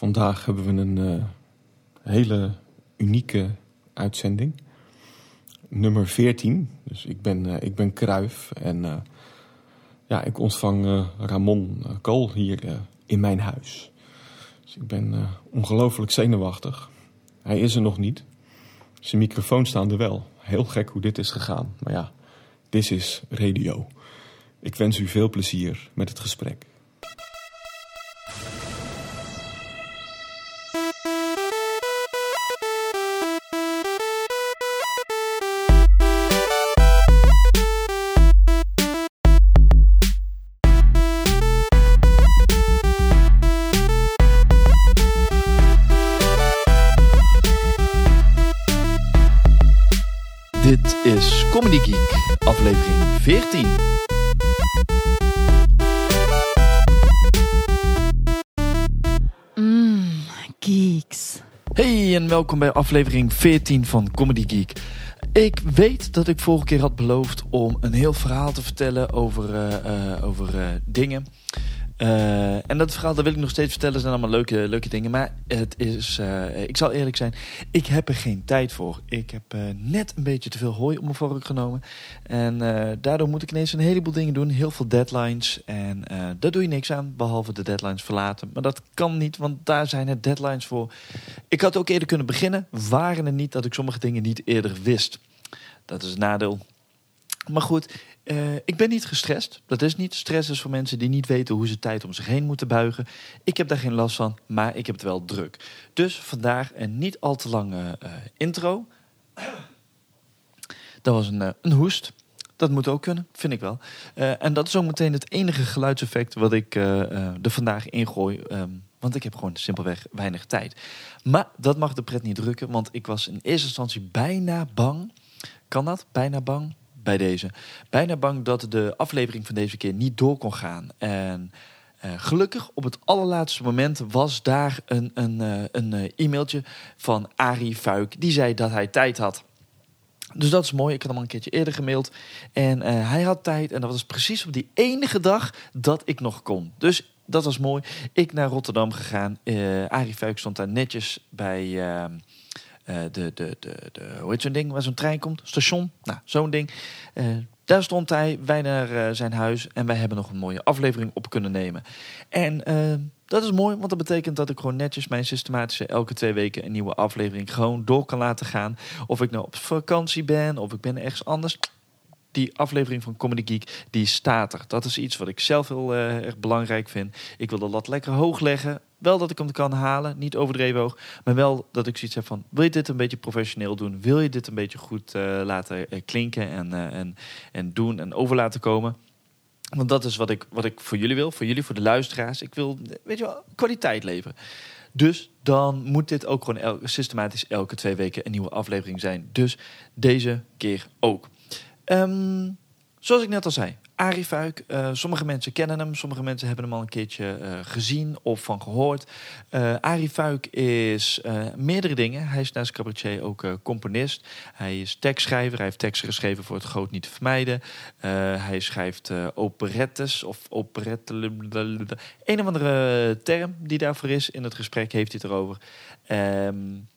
Vandaag hebben we een uh, hele unieke uitzending. Nummer 14. Dus ik ben, uh, ik ben Kruif en uh, ja, ik ontvang Ramon Kool hier in mijn huis. Dus ik ben ongelooflijk zenuwachtig. Hij is er nog niet. Zijn microfoon staan er wel. Heel gek hoe dit is gegaan. Maar ja, dit is radio. Ik wens u veel plezier met het gesprek. Welkom bij aflevering 14 van Comedy Geek. Ik weet dat ik vorige keer had beloofd om een heel verhaal te vertellen over, uh, uh, over uh, dingen. Uh, en dat verhaal, dat wil ik nog steeds vertellen, zijn allemaal leuke, leuke dingen. Maar het is, uh, ik zal eerlijk zijn, ik heb er geen tijd voor. Ik heb uh, net een beetje te veel hooi om mijn vork genomen. En daardoor moet ik ineens een heleboel dingen doen, heel veel deadlines. En daar doe je niks aan, behalve de deadlines verlaten. Maar dat kan niet, want daar zijn het deadlines voor. Ik had ook eerder kunnen beginnen, waren het niet dat ik sommige dingen niet eerder wist. Dat is een nadeel. Maar goed, uh, ik ben niet gestrest. Dat is niet. Stress is voor mensen die niet weten hoe ze tijd om zich heen moeten buigen. Ik heb daar geen last van, maar ik heb het wel druk. Dus vandaag een niet al te lange uh, intro. Dat was een, uh, een hoest. Dat moet ook kunnen, vind ik wel. en dat is ook meteen het enige geluidseffect wat ik er vandaag ingooi. Um, want ik heb gewoon simpelweg weinig tijd. Maar dat mag de pret niet drukken, want ik was in eerste instantie bijna bang. Kan dat? Bijna bang? Bij deze. Bijna bang dat de aflevering van deze keer niet door kon gaan. En uh, gelukkig op het allerlaatste moment was daar een, een, uh, een uh, e-mailtje van Arie Fuik. Die zei dat hij tijd had. Dus dat is mooi. Ik had hem al een keertje eerder gemaild. En hij had tijd. En dat was precies op die enige dag dat ik nog kon. Dus dat was mooi. Ik naar Rotterdam gegaan. Arie Fuik stond daar netjes bij de, de, de, de, hoe heet zo'n ding waar zo'n trein komt? Station? Nou, zo'n ding. Uh, daar stond hij, wij naar uh, zijn huis en wij hebben nog een mooie aflevering op kunnen nemen. En dat is mooi, want dat betekent dat ik gewoon netjes mijn systematische elke twee weken een nieuwe aflevering gewoon door kan laten gaan. Of ik nou op vakantie ben, of ik ben ergens anders die aflevering van Comedy Geek, die staat er. Dat is iets wat ik zelf heel erg belangrijk vind. Ik wil de lat lekker hoog leggen. Wel dat ik hem kan halen, niet overdreven hoog. Maar wel dat ik zoiets heb van, wil je dit een beetje professioneel doen? Wil je dit een beetje goed uh, laten uh, klinken en, en, en doen en over laten komen? Want dat is wat ik, wat ik voor jullie wil, voor jullie, voor de luisteraars. Ik wil, weet je wel, kwaliteit leveren. Dus dan moet dit ook gewoon systematisch elke twee weken een nieuwe aflevering zijn. Dus deze keer ook. Um, zoals ik net al zei, Arie Fuik. Uh, sommige mensen kennen hem, sommige mensen hebben hem al een keertje uh, gezien of van gehoord. Uh, Arie Fuik is meerdere dingen. Hij is naast cabaretier ook componist. Hij is tekstschrijver. Hij heeft teksten geschreven voor Het Groot Niet te Vermijden. hij schrijft operettes of operette... Een of andere term die daarvoor is. In het gesprek heeft hij het erover. Um,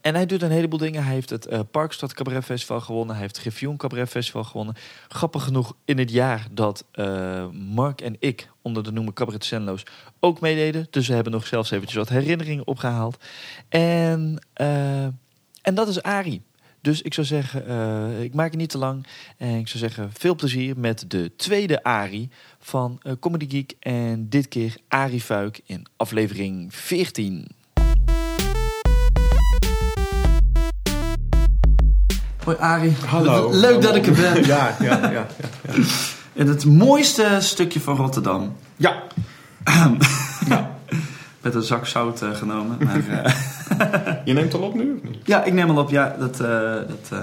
en hij doet een heleboel dingen. Hij heeft het uh, Parkstad Cabaret Festival gewonnen. Hij heeft het Griffioen Cabaret Festival gewonnen. Grappig genoeg in het jaar dat uh, Mark en ik onder de noemer Cabaret Zenloos ook meededen. Dus we hebben nog zelfs eventjes wat herinneringen opgehaald. En, uh, en dat is Ari. Dus ik zou zeggen, ik maak het niet te lang. En ik zou zeggen, veel plezier met de tweede Ari van Comedy Geek. En dit keer Ari Fuik in aflevering 14. Hoi Arie. Hallo. Leuk Hallo. dat ik er ben. Ja, ja, ja. ja, ja. In het mooiste stukje van Rotterdam. Ja. ja. Met een zak zout uh, genomen. Maar, uh... Je neemt al op nu of niet? Ja, ik neem al op. Ja, dat, uh, dat,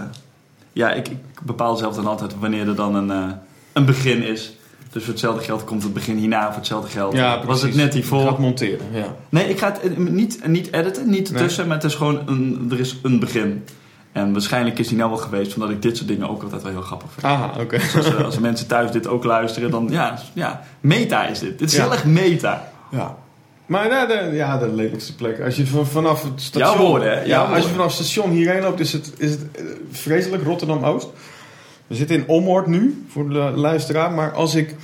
ja ik, ik, bepaal zelf dan altijd wanneer er dan een, een begin is. Dus voor hetzelfde geld komt het begin hierna. Voor hetzelfde geld ja, was het net hiervoor. Ik ga het monteren, ja. Nee, ik ga het niet, niet editen, niet ertussen. Nee. Maar het is gewoon, een, er is een begin. En waarschijnlijk is die nou wel geweest, omdat ik dit soort dingen ook altijd wel heel grappig vind. Aha, oké. Okay. Dus als, als mensen thuis dit ook luisteren, dan ja, ja meta is dit. Dit is ja. heel erg meta. Ja. Maar nou, de, ja, de lelijkste plek. Als je van- vanaf het station... Jouw woorden, hè? Ja, als je vanaf het station hierheen loopt, is het, is het eh, vreselijk. Rotterdam-Oost. We zitten in Ommoord nu, voor de luisteraar. Maar als ik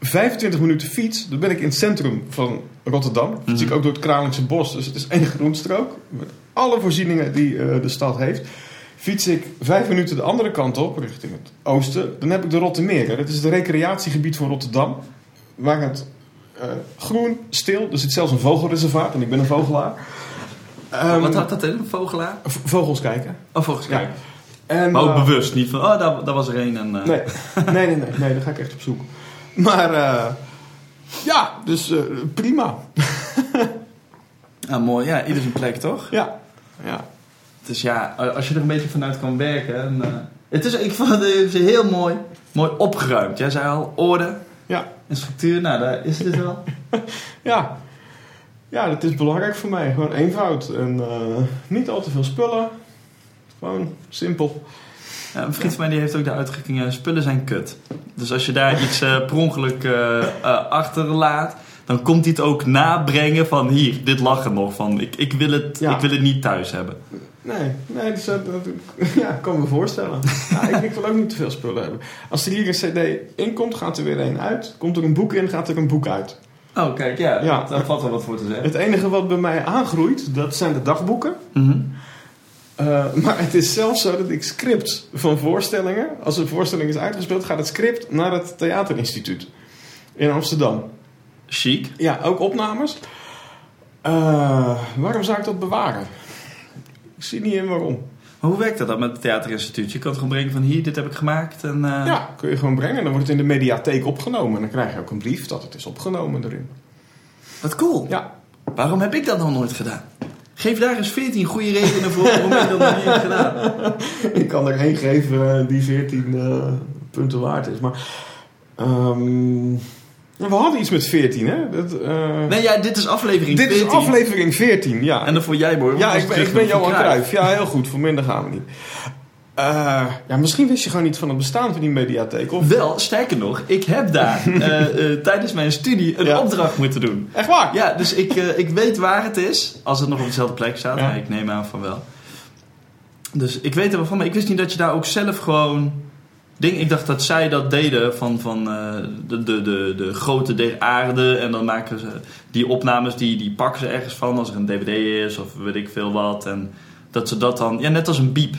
25 minuten fiets, dan ben ik in het centrum van Rotterdam. Fiets ik Mhm. ook door het Kralingse Bos. Dus het is één groenstrook. Met alle voorzieningen die eh, de stad heeft. Fiets ik vijf minuten de andere kant op, richting het oosten. Dan heb ik de Rottermeren. Dat is het recreatiegebied van Rotterdam. Waar het eh, groen, stil. Er zit zelfs een vogelreservaat. En ik ben een vogelaar. Ehm, Wat had dat in? Een vogelaar? Vogels kijken. Oh, volgens Ja. mij. En, Maar ook eh, bewust, niet van, oh, daar, daar was er één. En, eh, Nee, nee, nee, nee, nee, daar ga ik echt op zoek. Maar ja, dus prima. Ah, mooi. Ja, ieder zijn plek, toch? Ja, ja. Dus ja, als je er een beetje vanuit kan werken. En, eh, het is, ik vond het heel mooi, mooi opgeruimd. Jij zei al, orde Ja, en structuur. Nou, daar is het wel. ja. Ja, dat is belangrijk voor mij. Gewoon eenvoud. En eh, niet al te veel spullen. Gewoon simpel. Ja, een vriend van mij die heeft ook de uitdrukking, eh, spullen zijn kut. Dus als je daar iets eh, per ongeluk eh, achterlaat, dan komt hij het ook nabrengen van hier, dit lag er nog van. Ik, ik, wil, het, Ja. ik wil het niet thuis hebben. Nee, nee dus, dat, dat- ja, kan me voorstellen. Ja, ik, ik wil ook niet te veel spullen hebben. Als er hier een cd in komt, gaat er weer een uit. Komt er een boek in, gaat er een boek uit. Oh, kijk, ja, Ja. daar valt wel wat voor te zeggen. Het enige wat bij mij aangroeit, dat zijn de dagboeken. Mhm. Uh, maar het is zelfs zo dat ik scripts van voorstellingen, als een voorstelling is uitgespeeld, gaat het script naar het Theaterinstituut in Amsterdam. Chic. Ja, ook opnames. Uh, waarom zou ik dat bewaren? Ik zie niet in waarom. Maar hoe werkt dat dan met het theaterinstituut? Je kan het gewoon brengen van hier, dit heb ik gemaakt. En, eh, Ja, kun je gewoon brengen. Dan wordt het in de mediatheek opgenomen. En dan krijg je ook een brief dat het is opgenomen erin. Wat cool. Ja, Waarom heb ik dat nog nooit gedaan? Geef daar eens 14 goede redenen voor waarom ik dat nog niet heb gedaan. ik kan er één geven die 14 uh, punten waard is. Maar um, we hadden iets met 14, hè? Dat, uh... Nee, ja, dit is aflevering dit 14. Dit is aflevering 14, ja. En dan voor jij, mooi. Ja, ik ben, ik ben Johan Cruijff. Ja, heel goed. Voor minder gaan we niet. Uh, ja, misschien wist je gewoon niet van het bestaan van die mediatheek. Of... Wel, sterker nog, ik heb daar uh, uh, tijdens mijn studie een ja. opdracht moeten doen. Echt waar? Ja, dus ik, ik weet waar het is. Als het nog op dezelfde plek staat. Ja. Nee, ik neem aan van wel. Dus ik weet er wel van, maar ik wist niet dat je daar ook zelf gewoon... Ding, ik dacht dat zij dat deden van, van uh, de, de, de, de grote der aarde. En dan maken ze die opnames, die, die pakken ze ergens van als er een dvd is of weet ik veel wat. En dat ze dat dan, ja net als een biep.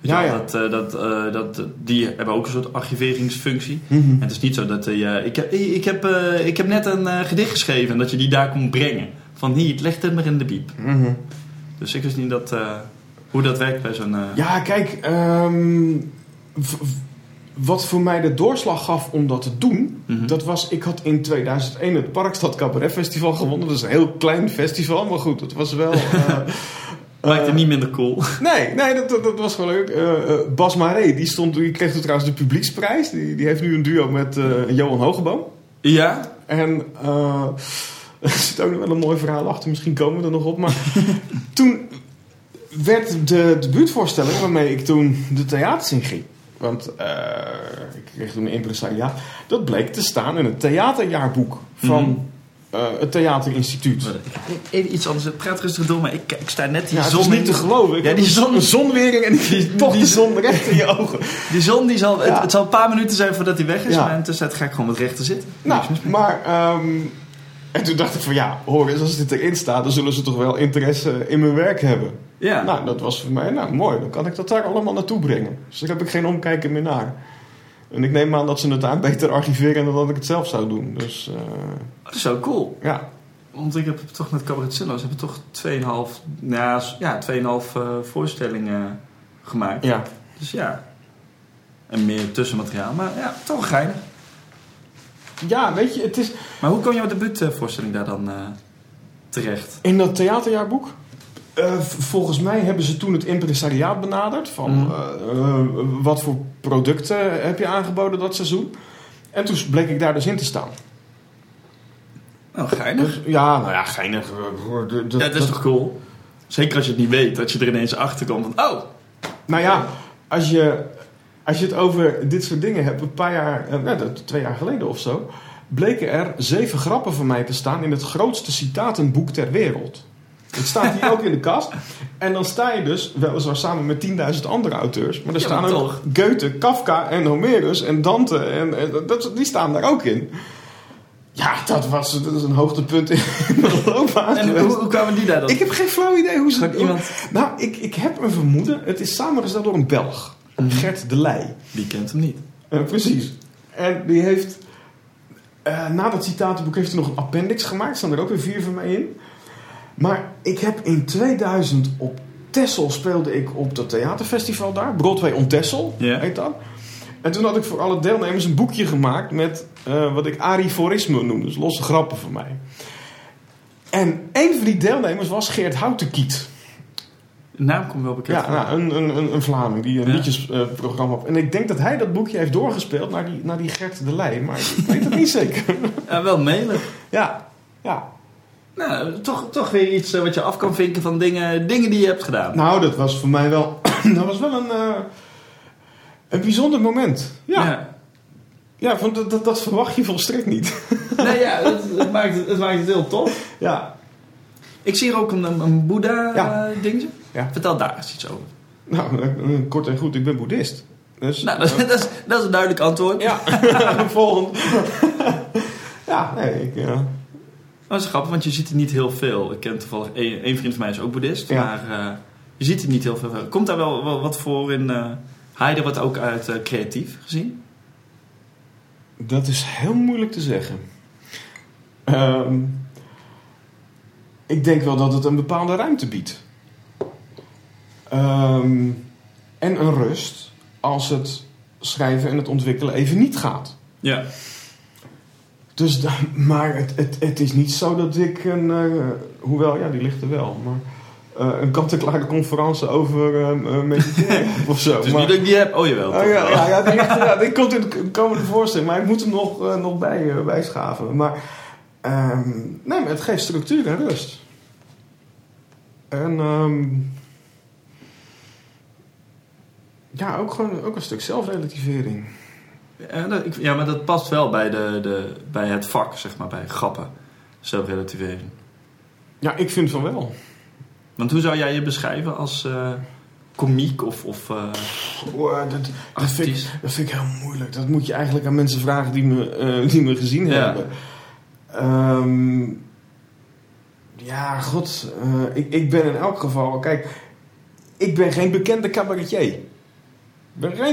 Ja, ja. Dat, uh, dat, uh, dat, die hebben ook een soort archiveringsfunctie. Mhm. Mm -hmm. En het is niet zo dat uh, ik, heb, ik, heb, ik heb net een gedicht geschreven en dat je die daar kon brengen. Van hier, leg het maar in de biep. Mm -hmm. Dus ik wist niet dat, hoe dat werkt bij zo'n. Ja, kijk, um, wat voor mij de doorslag gaf om dat te doen, Mhm. mm -hmm. dat was, ik had in 2001 het Parkstad Cabaret Festival gewonnen. Dat is een heel klein festival, maar goed, het was wel. Maakt het niet minder cool. Nee, nee dat, dat, dat was gewoon leuk. Uh, uh, Bas Maré, die, stond, die kreeg toen trouwens de publieksprijs. Die, die heeft nu een duo met uh, Johan Hogeboom. Ja. En er zit ook nog wel een mooi verhaal achter. Misschien komen we er nog op. Maar toen werd de debuutvoorstelling waarmee ik toen de theaters in ging. Want ik kreeg toen een impresariaat. Dat bleek te staan in het theaterjaarboek van... Mm. Uh, het Theaterinstituut. Even iets anders. Praat rustig door, maar ik, ik sta net die ja, zon. Het is niet te geloven. Ik ja, die zon. Zonwering en die, die, toch die zon recht in je ogen. Die zon, die zal, ja. het, het, zal een paar minuten zijn voordat hij weg is. Ja. Maar intussen ga ik gewoon met rechter zitten. Nou, maar... Um, en toen dacht ik van ja, hoor eens, als dit erin staat, dan zullen ze toch wel interesse in mijn werk hebben. Ja. Nou, dat was voor mij, nou mooi, dan kan ik dat daar allemaal naartoe brengen. Dus daar heb ik geen omkijken meer naar. En ik neem aan dat ze het daar beter archiveren dan dat ik het zelf zou doen. Dus, uh, dat is zo cool. Ja. Want ik heb toch met Cabaretzello's hebben toch 2,5 ja, ja, 2,5 uh, voorstellingen gemaakt. Ja. Dus ja. En meer tussenmateriaal. Maar ja, toch geinig. Ja, weet je, het is... Maar hoe kwam jouw debuutvoorstelling daar dan uh, terecht? In dat theaterjaarboek? Uh, volgens mij hebben ze toen het impresariaat benaderd. Van mm. uh, wat voor producten heb je aangeboden dat seizoen? En toen bleek ik daar dus in te staan. Oh, geinig. Dus, ja, nou ja, geinig. Dat, ja, dat is toch cool? Zeker als je het niet weet, dat je er ineens achter komt van, oh. Nou ja, als je, als je het over dit soort dingen hebt, een paar jaar, nou, twee jaar geleden of zo, bleken er zeven grappen van mij te staan in het grootste citatenboek ter wereld. Het staat hier ook in de kast. En dan sta je dus, weliswaar samen met 10.000 andere auteurs. Maar er Ja, staan ook. Goethe, Kafka en Homerus en Dante. En, en dat, die staan daar ook in. Ja, dat was dat is een hoogtepunt in mijn loopbaan En hoe, hoe kwamen die daar dan? Ik heb geen flauw idee hoe ze iemand- Nou, ik, ik heb een vermoeden. Het is samengesteld door een Belg. Mhm. Gert de Leij. Die kent hem niet. Eh, precies. En die heeft... eh, na dat citatenboek heeft hij nog een appendix gemaakt. Staan er ook weer vier van mij in. Maar ik heb in 2000 op Texel speelde ik op dat theaterfestival daar. Broadway on Ja. heet dat. En toen had ik voor alle deelnemers een boekje gemaakt met eh, wat ik ariforisme noem. Dus losse grappen van mij. En een van die deelnemers was Geert Houtenkiet. De naam komt wel bekend Ja, nou, een, een, een, een Vlaming die een Ja. liedjesprogramma had. En ik denk dat hij dat boekje heeft doorgespeeld naar die, naar die Gert de Leij. Maar ik weet het niet zeker. Ja, wel mailen. Ja, ja. Nou, toch, toch weer iets eh, wat je af kan vinken van dingen, dingen die je hebt gedaan. Nou, dat was voor mij wel, dat was wel een, eh, een bijzonder moment. Ja, ja. want dat, dat, dat verwacht je volstrekt niet. Nee, ja, het, het maakt, het, maakt het heel tof. Ja, Ik zie hier ook een, een Boeddha Ja. Eh. Ja. Vertel daar eens iets over. nou, eh, kort en goed, ik ben boeddhist. Dus, Nou, dat, is- dat, is, dat is een duidelijk antwoord. ja, volgend. ja, nee, ik, eh, Dat is grappig, want je ziet er niet heel veel. Ik ken toevallig een vriend van mij is ook boeddhist, Ja. maar eh, je ziet er niet heel veel. Komt daar wel, wel wat voor in eh Heide wordt ook uit eh, creatief gezien? Dat is heel moeilijk te zeggen. Ehm, ik denk wel dat het een bepaalde ruimte biedt. Ehm, en een rust als het schrijven en het ontwikkelen even niet gaat. Ja. Dus, da- maar het, het, het is niet zo dat ik een... eh, hoewel, ja, die ligt er wel. Maar eh, een kant-en-klare conferentie over eh, mediteren of zo. Maar, niet dat ik die heb. Oh jawel. Oh, ja, ja, ja, die, ligt er- ja, die komt in de komende voorstelling, maar ik moet hem nog, nog bij, bijschaven. Maar, ehm, nee, maar het geeft structuur en rust. En ehm, ja, ook gewoon ook een stuk zelfrelativering. Ja, dat, ik- ja, maar dat past wel bij, de, de, bij het vak, zeg maar, bij grappen. Zelfrelativering. Ja, ik vind van wel. Want hoe zou jij je beschrijven als eh komiek of, of eh Wow, dat, dat, vind ik, dat vind ik heel moeilijk. Dat moet je eigenlijk aan mensen vragen die me, eh, die me gezien Ja. hebben. Ehm, ja, god. eh, ik, ik ben in elk geval... Kijk, ik ben geen bekende cabaretier.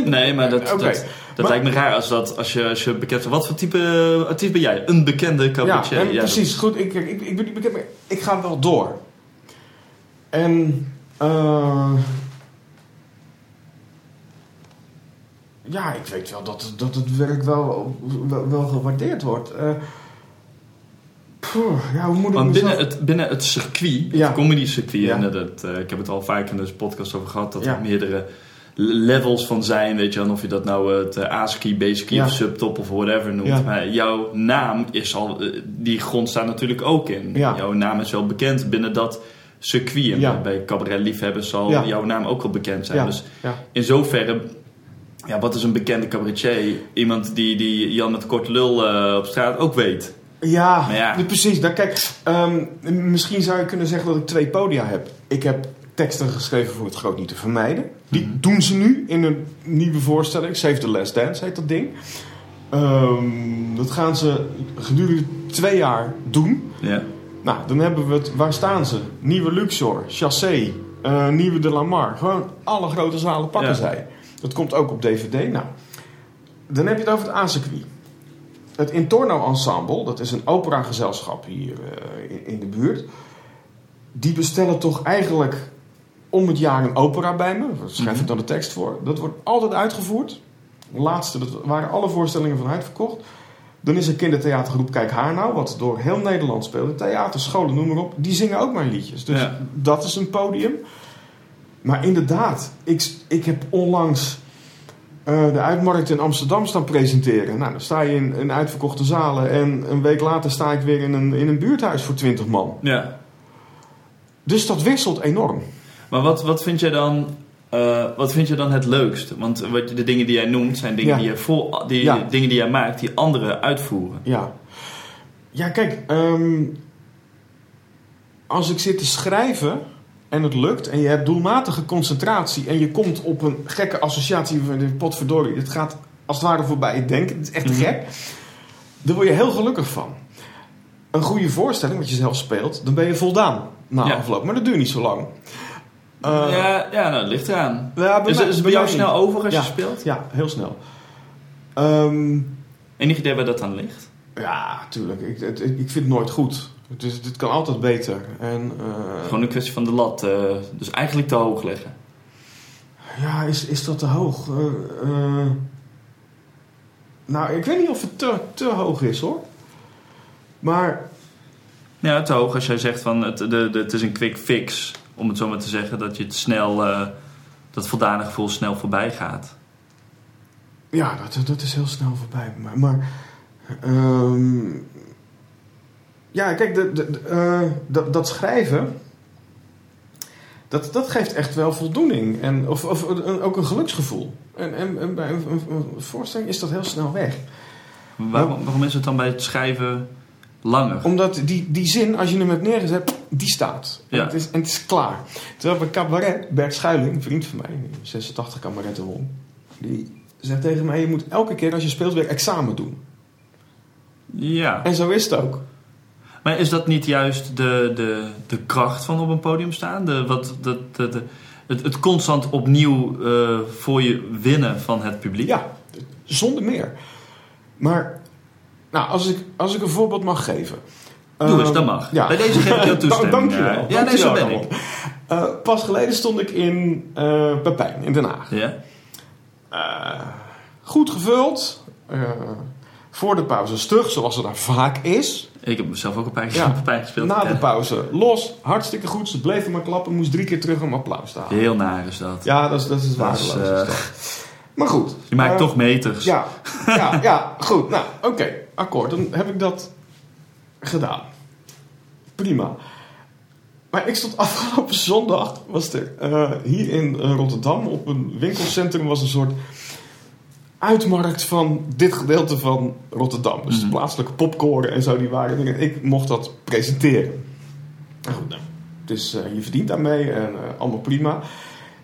Nee, maar dat, dat, dat Maar- lijkt me raar als, dat, als, je, als je bekend Wat voor type artiest ben jij? Een bekende Ja, cabaretier? en Ja, precies. Goed, ik, ik, ik, ik ben niet bekend, maar ik ga wel door. En... eh, ja, ik weet wel dat, dat het werk wel, wel, wel gewaardeerd wordt. Poeh, ja, hoe moet ik Want mezelf- binnen het, binnen het circuit, Ja. het comedy circuit, Ja. en dat, eh, ik heb het al vaak in deze podcast over gehad, dat Ja. er meerdere levels van zijn, weet je wel, of je dat nou het uh, A-ski, B-ski Ja. of subtop of whatever noemt. Ja. Maar jouw naam is al, eh, die grond staat natuurlijk ook in. Ja. Jouw naam is wel bekend binnen dat circuit. En bij cabaret-liefhebbers zal Ja. jouw naam ook wel bekend zijn. Dus in zoverre, ja, wat is een bekende cabaretier? Iemand die, die Jan met kort lul eh, op straat ook weet. Ja. precies. Nou, kijk, ehm, misschien zou je kunnen zeggen dat ik twee podia heb. Ik heb teksten geschreven voor het groot niet te vermijden. Die Mhm. doen ze nu in een nieuwe voorstelling. Save the Last Dance heet dat ding. Ehm, dat gaan ze gedurende twee jaar doen. Ja. Nou, dan hebben we het. Waar staan ze? Nieuwe Luxor, Chassé, eh, Nieuwe de Lamar. Gewoon alle grote zalen pakken Ja. zij. Dat komt ook op DVD. Nou, dan heb je het over het A-circuit. Het Intorno Ensemble, dat is een operagezelschap hier eh, in, in de buurt. Die bestellen toch eigenlijk om het jaar een opera bij me. Daar schrijf ik Mhm. dan de tekst voor. Dat wordt altijd uitgevoerd. De laatste, dat waren alle voorstellingen van uitverkocht. Dan is er kindertheatergroep Kijk Haar Nou, wat door heel Nederland speelt. Theaters, scholen, noem maar op. Die zingen ook mijn liedjes. Dus Ja. dat is een podium. Maar inderdaad, ik, ik heb onlangs eh, de uitmarkt in Amsterdam staan presenteren. Nou, dan sta je in, in uitverkochte zalen. En een week later sta ik weer in een, in een buurthuis voor 20 man. ja. Dus dat wisselt enorm. Maar wat, wat, vind jij dan, eh, wat vind je dan het leukst? Want wat, de dingen die jij noemt zijn dingen, Ja. die, je vol, die, Ja. dingen die jij maakt die anderen uitvoeren. Ja. Ja, kijk, ehm, als ik zit te schrijven en het lukt en je hebt doelmatige concentratie en je komt op een gekke associatie van de potverdorie, het gaat als het ware voorbij je denken, het is echt Mhm. gek, dan word je heel gelukkig van. Een goede voorstelling, wat je zelf speelt, dan ben je voldaan na Ja. afloop, maar dat duurt niet zo lang. Eh, ja, ja, nou, het ligt eraan. ja, Is, mij- is het bij jou snel niet. over als Ja. je speelt? Ja, heel snel. Ehm, Enig idee waar dat aan ligt? ja, tuurlijk. Ik, het- ik vind het nooit goed. Het, is, het kan altijd beter. En, eh, Gewoon een kwestie van de lat. eh, dus eigenlijk te hoog leggen. Ja, is, is dat te hoog? Nou, ik weet niet of het te, te hoog is hoor. Maar Ja, te hoog als jij zegt van het, de, de, het is een quick fix. Om het zo maar te zeggen. Dat je het snel, eh, dat voldane gevoel snel voorbij gaat. ja, dat, dat is heel snel voorbij bij mij. Maar ehm, ja, kijk, de, de, eh, dat, dat schrijven, dat, dat geeft echt wel voldoening. En, of, of een- ook een geluksgevoel. En, en, en bij een, een- een voorstelling is dat heel snel weg. Waarom, waarom is het dan bij het schrijven langer? Omdat die, die zin, als je hem hebt neergezet, die staat. En, Ja. het, is, en het is klaar. Terwijl bij cabaret, Bert Schuiling, een vriend van mij, die 86 cabaretten won, die zegt tegen mij, je moet elke keer als je speelt weer examen doen. Ja. En zo is het ook. Maar is dat niet juist de, de, de kracht van op een podium staan? De, wat, de, de, de- het, het constant opnieuw eh, voor je winnen van het publiek? Ja, zonder meer. Maar, nou, als ik, als ik een voorbeeld mag geven. Doe Ehm, eens, dat mag. ja. Bij deze geef ik jou toestemming. Dank je wel. Ja, nee, zo ben ik. Uh, pas geleden stond ik in eh Pepijn, in Den Haag. Ja? Eh, goed gevuld. Eh, voor de pauze stug, zoals het daar vaak is. Ik heb mezelf ook een paar Ja. keer pijn gespeeld. Na de Ja. pauze los, hartstikke goed. Ze bleven maar klappen, moest drie keer terug om applaus te halen. Heel naar is dat. Ja, dat is, dat is waardeloos. eh, is. Maar goed. Je maakt eh, toch meters. Ja, ja, ja, goed. Nou, oké, akkoord. Dan heb ik dat gedaan. Prima. Maar ik stond afgelopen zondag, was er eh, hier in Rotterdam op een winkelcentrum was een soort uitmarkt van dit gedeelte van Rotterdam. Dus de Mhm. plaatselijke popkoren en zo, die waren er. En ik mocht dat presenteren. Nou goed, nou, dus je verdient daarmee en allemaal prima.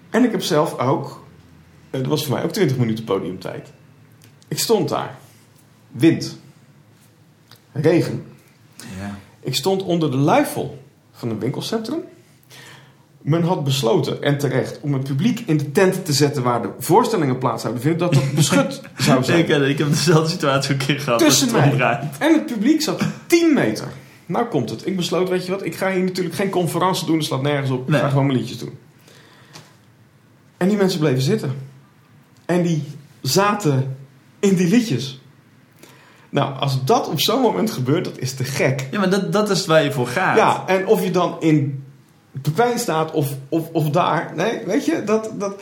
En ik heb zelf ook, dat was voor mij ook 20 minuten podiumtijd. Ik stond daar. Wind. Regen. Ja. Ik stond onder de luifel van een winkelcentrum. Men had besloten, en terecht, om het publiek in de tent te zetten waar de voorstellingen plaats zouden vinden, dat dat beschut zou zijn. Ik, ik heb dezelfde situatie een keer gehad. Tussen het mij. omdraait. En het publiek zat 10 meter. Nou komt het. Ik besloot, weet je wat, ik ga hier natuurlijk geen conferentie doen, dat slaat nergens op. Ik ga gewoon mijn liedjes doen. En die mensen bleven zitten. En die zaten in die liedjes. Nou, als dat op zo'n moment gebeurt, dat is te gek. Ja, maar dat, dat is waar je voor gaat. Ja, en of je dan in Pepijn staat of, of, of daar. Nee, weet je, dat... dat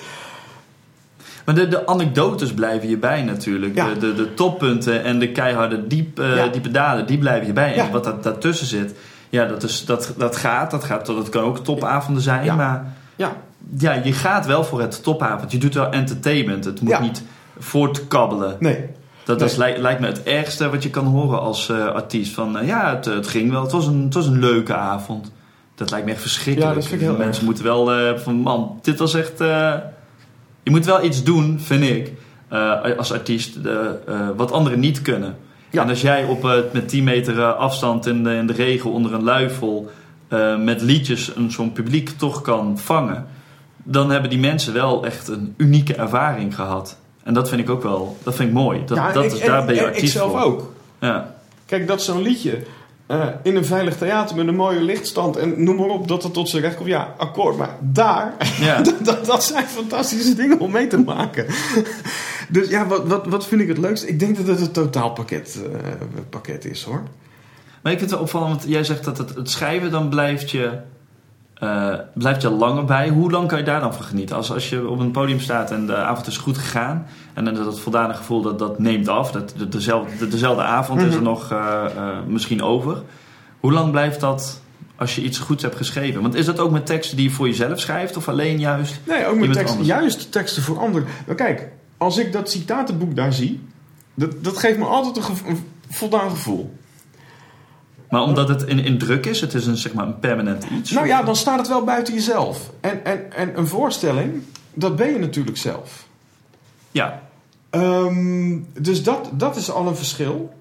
Maar de, de anekdotes blijven je bij natuurlijk. Ja. De, de, de toppunten en de keiharde diep, eh, Ja. diepe daden, die blijven je bij. En Ja. wat dat, daartussen zit, ja, dat, is, dat, dat gaat. Dat, gaat dat kan ook topavonden zijn. Ja. Maar ja, ja, je gaat wel voor het topavond. Je doet wel entertainment. Het moet Ja. niet voortkabbelen. nee. Dat Nee. is, lijkt, lijkt me het ergste wat je kan horen als eh, artiest. Van eh, ja, het, het ging wel. Het was, een, het was een leuke avond. Dat lijkt me echt verschrikkelijk. Ja, dat vind ik heel Mensen erg. moeten wel eh, van man, dit was echt. je moet wel iets doen, vind ik, als artiest, wat anderen niet kunnen. Ja. En als jij op, met 10 meter afstand in de, in de regen onder een luifel met liedjes een zo'n publiek toch kan vangen, dan hebben die mensen wel echt een unieke ervaring gehad. En dat vind ik ook wel, dat vind ik mooi. Dat, ja, dat ik, is, daar en- ben je en artiest Ik zelf voor. ook. Ja. Kijk, dat zo'n liedje eh, in een veilig theater met een mooie lichtstand en noem maar op dat het tot zijn recht komt. Ja, akkoord. Maar daar, Ja. dat, dat, dat zijn fantastische dingen om mee te maken. dus ja, wat, wat, wat vind ik het leukst? Ik denk dat het een totaalpakket eh, pakket is hoor. Maar ik vind het wel opvallend, want jij zegt dat het, het schrijven, dan blijft je, eh, blijft je langer bij. Hoe lang kan je daar dan van genieten? Als, als je op een podium staat en de avond is goed gegaan... en dan dat voldane gevoel dat, dat neemt af. Dat, de, dezelfde, de- dezelfde avond is er Mhm. nog eh, eh, misschien over. Hoe lang blijft dat als je iets goeds hebt geschreven? Want is dat ook met teksten die je voor jezelf schrijft? Of alleen juist... Nee, ook met teksten. anders. Juist teksten voor anderen. Maar kijk, als ik dat citatenboek daar zie, dat, dat geeft me altijd een, een voldaan gevoel. Maar omdat het in, in druk is, het is een, zeg maar, een permanent iets. Nou ja, dan staat het wel buiten jezelf. En, en, en een voorstelling, dat ben je natuurlijk zelf. Ja, Ehm, dus dat, dat is al een verschil.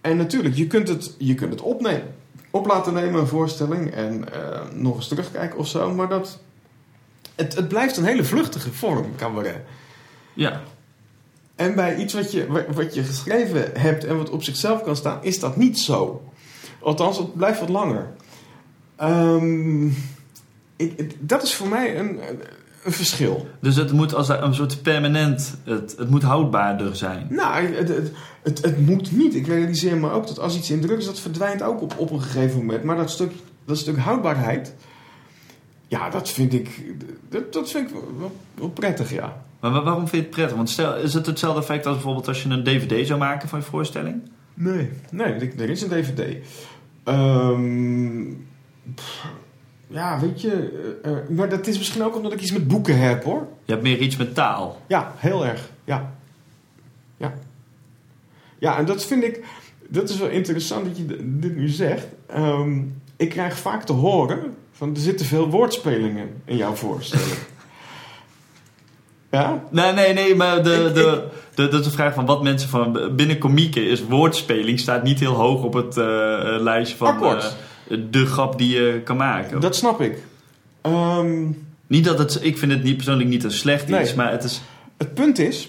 En natuurlijk, je kunt het, je kunt het opnemen, op laten nemen, een voorstelling, en eh, nog eens terugkijken of zo. Maar dat, het, het blijft een hele vluchtige vorm, cabaret. ja. En bij iets wat je, wa- wat je geschreven hebt en wat op zichzelf kan staan, is dat niet zo. Althans, het blijft wat langer. Ehm, ik, dat is voor mij een, een, verschil. Dus het moet als een soort permanent, het, het moet houdbaarder zijn. Nou, het, het, het, het moet niet. Ik realiseer me ook dat als iets in druk is, dat verdwijnt ook op, op een gegeven moment. Maar dat stuk, dat stuk houdbaarheid, ja, dat vind ik, dat, dat vind ik wel, wel prettig, ja. Maar wa- waarom vind je het prettig? Want stel, is het hetzelfde effect als bijvoorbeeld als je een dvd zou maken van je voorstelling? Nee, nee, er is een DVD. Ehm, pff, ja, weet je, eh, eh, maar dat is misschien ook omdat ik iets met boeken heb, hoor. Je hebt meer iets met taal. Ja, heel erg. Ja. Ja. Ja, en dat vind ik... Dat is wel interessant dat je dit nu zegt. Ehm, ik krijg vaak te horen... van er zitten veel woordspelingen in jouw voorstelling. Ja? Nee, nee, nee, maar de, Ik- de, de, dat is de vraag van wat mensen van binnen komieken is woordspeling staat niet heel hoog op het eh, lijstje van eh, de grap die je kan maken. Dat snap ik. Ehm, Niet dat het, ik vind het niet persoonlijk niet een slecht Nee. iets, maar het is. het punt is...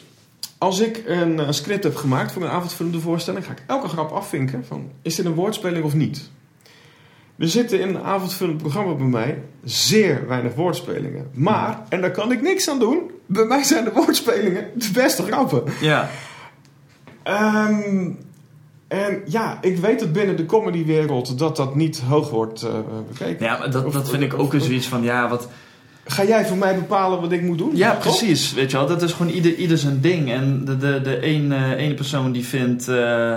Als ik een script heb gemaakt voor een avondvullende voorstelling... ga ik elke grap afvinken van... is dit een woordspeling of niet? Er zitten in een avondvullend programma bij mij zeer weinig woordspelingen. Maar, en daar kan ik niks aan doen... bij mij zijn de woordspelingen de beste grappen. Ja, Ehm, en ja, ik weet het binnen de comedywereld... dat dat niet hoog wordt eh, bekeken. ja maar dat, Of- dat vind ik ook weer zoiets van, ja, wat. Ga jij voor mij bepalen wat ik moet doen? Ja, precies. Weet je wel, dat is gewoon ieder, ieder zijn ding. En de, de, de ene, ene persoon die vindt, eh,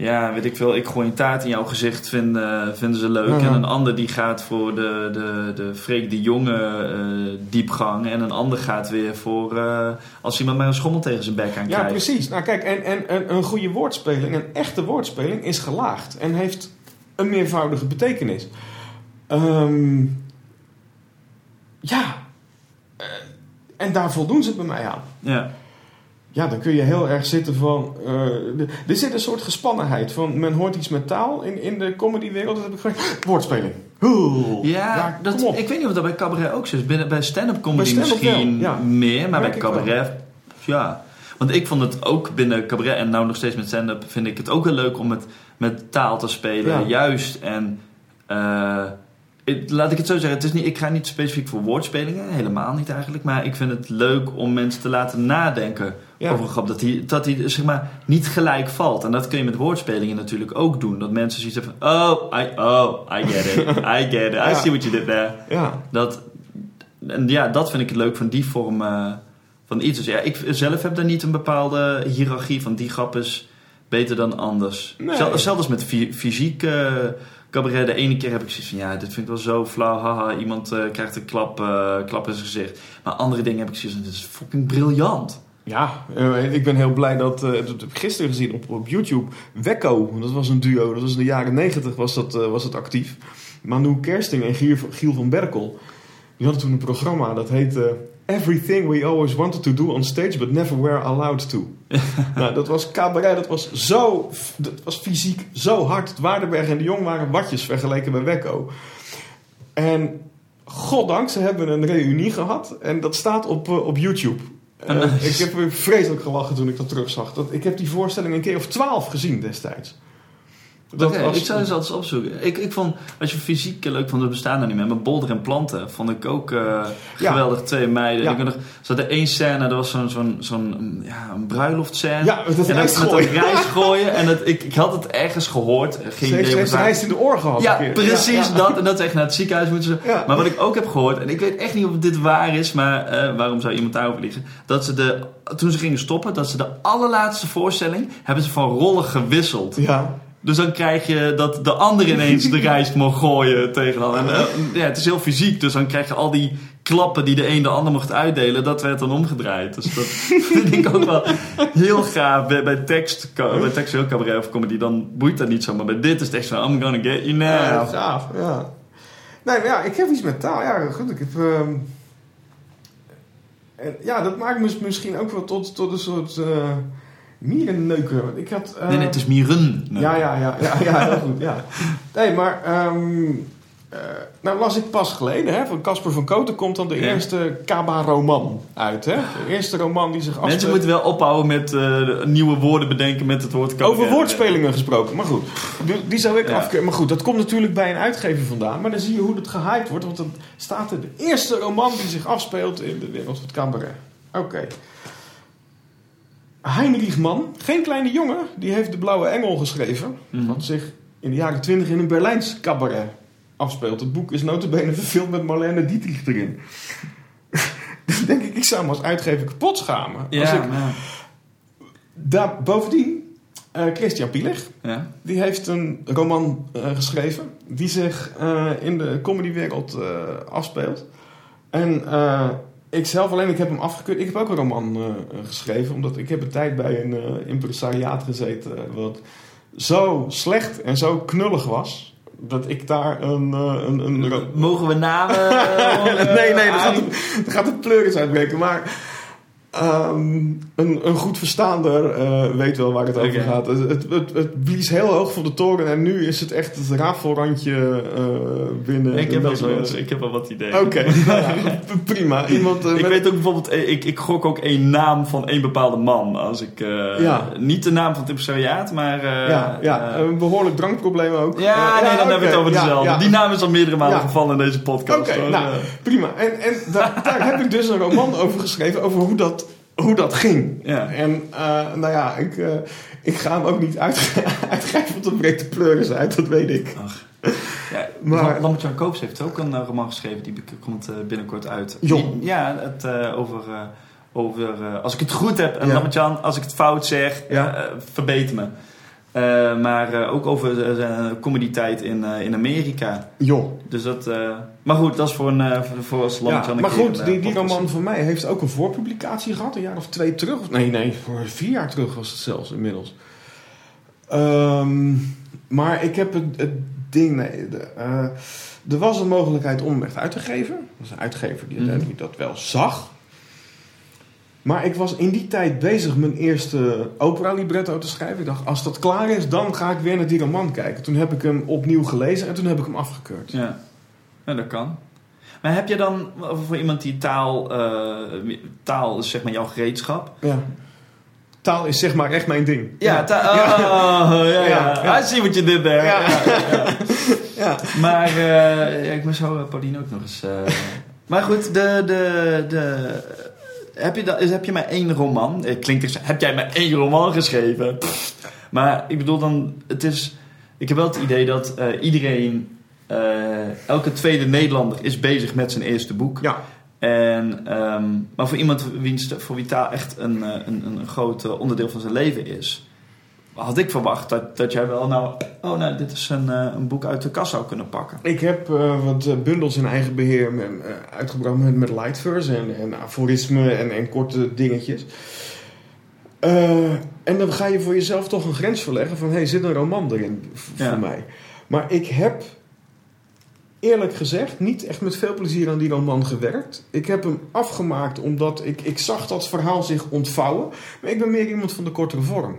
ja, weet ik veel, ik gooi een taart in jouw gezicht, vinden, vinden ze leuk. Ja. En een ander die gaat voor de, de, de Freek de Jonge eh, diepgang. En een ander gaat weer voor eh, als iemand maar een schommel tegen zijn bek aan Ja, krijgt. precies. Nou kijk, en, en, en een goede woordspeling, een echte woordspeling, is gelaagd en heeft een meervoudige betekenis. Ehm, ja, Eh, en daar voldoen ze bij mij aan. Ja. Ja, dan kun je heel erg zitten van. eh, de- er zit een soort gespannenheid van. Men hoort iets met taal in, in de comedywereld. Dat heb ik gewoon. Woordspeling. Oeh. Ja, dat, ik weet niet of dat bij cabaret ook zo is. Binnen, bij stand-up comedy misschien wel, ja. meer, maar Merk bij wel. cabaret, ja. Want ik vond het ook binnen cabaret en nou nog steeds met stand-up vind ik het ook heel leuk om met, met taal te spelen. Ja. Juist en eh, het- laat ik het zo zeggen, het is niet, ik ga niet specifiek voor woordspelingen, helemaal niet eigenlijk. Maar ik vind het leuk om mensen te laten nadenken Ja. over een grap. Dat die, dat die zeg maar niet gelijk valt. En dat kun je met woordspelingen natuurlijk ook doen. Dat mensen zoiets hebben van, oh, I, oh, I get it, I get it, I Ja. see what you did there. Ja. Dat, en ja, dat vind ik het leuk van die vorm eh, van iets. Dus ja, ik zelf heb daar niet een bepaalde hiërarchie van die grap is beter dan anders. Nee. Zel- Zelfs met fy- fysiek eh, cabaret. De ene keer heb ik zoiets van, ja, dit vind ik wel zo flauw. Haha, iemand eh, krijgt een klap, eh, klap in zijn gezicht. Maar andere dingen heb ik zoiets van, dit is fucking briljant. Ja, eh, ik ben heel blij dat, ik gisteren gezien op, op YouTube. Wekko, dat was een duo, dat was in de jaren negentig was dat, was dat actief. Manu Kersting en Giel van Berkel, die hadden toen een programma dat heette Everything We Always Wanted to Do on Stage But Never Were Allowed To. nou, dat was cabaret, dat was zo, dat was fysiek zo hard. Het Waardenberg en de Jong waren watjes vergeleken bij Wekko. En goddank, ze hebben een reunie gehad en dat staat op, eh, op YouTube. Oh, Eh, ik heb weer vreselijk gelachen toen ik dat terugzag. Dat, ik heb die voorstelling een keer of twaalf gezien destijds. Dat ik zou eens altijd opzoeken. Ik, ik vond, als je fysiek leuk vond, het bestaan er niet meer. Maar Bolder en Planten vond ik ook eh, geweldig. Twee meiden. Ja. Ik nog, ze hadden één scène, dat was zo'n zo'n zo'n ja, een bruiloftscène. Ja, met dat en rijst met gooien. dat rijst gooien. En het, ik, ik had het ergens gehoord. Geen Ze heeft, in de oor gehad. Ja, precies Ja, dat. En dat ze echt naar het ziekenhuis moeten ze. Maar wat ik ook heb gehoord, en ik weet echt niet of dit waar is, maar eh, waarom zou iemand daarover liegen? Dat ze de, toen ze gingen stoppen, dat ze de allerlaatste voorstelling hebben ze van rollen gewisseld. Ja, Dus dan krijg je dat de ander ineens de rijst mag gooien tegen al. En, eh, ja, het is heel fysiek, dus dan krijg je al die klappen die de een de ander mocht uitdelen, dat werd dan omgedraaid. Dus dat vind ik ook wel heel gaaf. Bij, bij tekst, bij cabaret of comedy, dan boeit dat niet zo. Maar bij dit is het echt van, I'm gonna get you Ja, now. gaaf, ja. Nee, ja, ik heb iets met taal. Ja, goed, ik heb... ehm, ja, dat maakt me misschien ook wel tot, tot een soort uh, mierenneuker. Ik had... eh, Nee, nee, het is mieren. Ja, ja, ja, ja, ja, heel goed, ja. Nee, maar... ehm, eh, nou las ik pas geleden, hè, van Casper van Koten komt dan de Ja. eerste Kaba-roman uit, hè? De eerste roman die zich afspeelt... Mensen moeten wel ophouden met eh, nieuwe woorden bedenken met het woord cabaret. Over woordspelingen gesproken, maar goed. Die, zou ik Ja. afkeuren. Maar goed, dat komt natuurlijk bij een uitgever vandaan. Maar dan zie je hoe het gehyped wordt. Want dan staat er de eerste roman die zich afspeelt in de wereld van het cabaret. Oké. Heinrich Mann, geen kleine jongen, die heeft De Blauwe Engel geschreven. Mhm. Wat zich in de jaren twintig in een Berlijns cabaret afspeelt. Het boek is notabene verfilmd met Marlene Dietrich erin. Dan denk ik, ik zou me als uitgever kapot schamen. Ja, Als ik, ja. daar, bovendien, eh, Christian Pielig, ja. die heeft een roman eh, geschreven die zich eh, in de comedywereld afspeelt. En ik zelf alleen, ik heb hem afgekeurd. Ik heb ook een roman eh, geschreven, omdat ik heb een tijd bij een eh, impresariaat gezeten eh, wat zo slecht en zo knullig was. Dat ik daar een, een, een Mogen we namen? nee, nee, dat gaat, aan- dat gaat de pleuris uitbreken. Maar ehm, een, een goed verstaander eh, weet wel waar het over gaat. Het, het, het, het blies heel hoog van de toren en nu is het echt het rafelrandje eh binnen. Ik heb, wel mensen. ik heb wel wat ideeën. Oké, nou ja, prima. Iemand, eh, Ik met- weet ook bijvoorbeeld, ik, ik gok ook één naam van één bepaalde man. Als ik, Ja. Niet de naam van het impresariaat, maar... ja, ja, een behoorlijk drankprobleem ook. ja, nee, dan hebben we het over dezelfde. Die naam is al meerdere malen gevallen in deze podcast. Oké, nou, prima. En, en da- daar heb ik dus een roman over geschreven, over hoe dat, hoe dat ging. Ja. En eh, nou ja, ik, eh, ik ga hem ook niet uitge- uitgeven, want dan breekt de pleuris uit, dat weet ik. Ach. Ja, Maar- maar... Lambert-Jan Koops heeft ook een eh, roman geschreven, die komt binnenkort uit. Jong. Ja, het, over, over als ik het goed heb, en Ja. Lambert-Jan, als ik het fout zeg, verbeter me. Eh, maar eh, ook over eh, zijn comedy-tijd in, in Amerika. Joh. Dus dat, maar goed, dat is voor, een, voor, voor als Lambert-Jan Ja, maar goed, een, die, die roman van mij heeft ook een voorpublicatie gehad, een jaar of twee terug. Of- Nee, nee, voor vier jaar terug was het zelfs inmiddels. Ehm, maar ik heb het, het ding, nee, de, er was een mogelijkheid om hem echt uit te geven. Er was een uitgever die Mhm. dat wel zag. Maar ik was in die tijd bezig mijn eerste opera libretto te schrijven. Ik dacht, als dat klaar is, dan ga ik weer naar die roman kijken. Toen heb ik hem opnieuw gelezen en toen heb ik hem afgekeurd. Ja. ja, dat kan. Maar heb je dan voor iemand die taal, eh, taal is zeg maar jouw gereedschap? Ja. Taal is zeg maar echt mijn ding. Ja, ta- oh, ja, ja, Ja. I see what you did there. Ja. Ja. Maar eh, ik moet zo eh, Pauline ook nog eens... Maar goed, de... de, de heb, je da, is- heb je maar één roman? Eh, klinkt zo, heb jij maar één roman geschreven? Pff. Maar ik bedoel dan, het is... Ik heb wel het idee dat eh, iedereen... eh, elke tweede Nederlander is bezig met zijn eerste boek. Ja. En, ehm, maar voor iemand wiens, voor wie taal echt een, een, een groot onderdeel van zijn leven is, had ik verwacht dat, dat jij wel nou, oh nou, dit is een, eh, een boek uit de kast zou kunnen pakken. Ik heb eh, wat eh, bundels in eigen beheer met, uitgebracht met, met lightverse en, en aforismen en, en korte dingetjes. En dan ga je voor jezelf toch een grens verleggen van... hé, hey, zit een roman erin Ja. voor mij? Maar ik heb eerlijk gezegd niet echt met veel plezier aan die roman gewerkt. Ik heb hem afgemaakt omdat ik, ik zag dat verhaal zich ontvouwen. Maar ik ben meer iemand van de kortere vorm.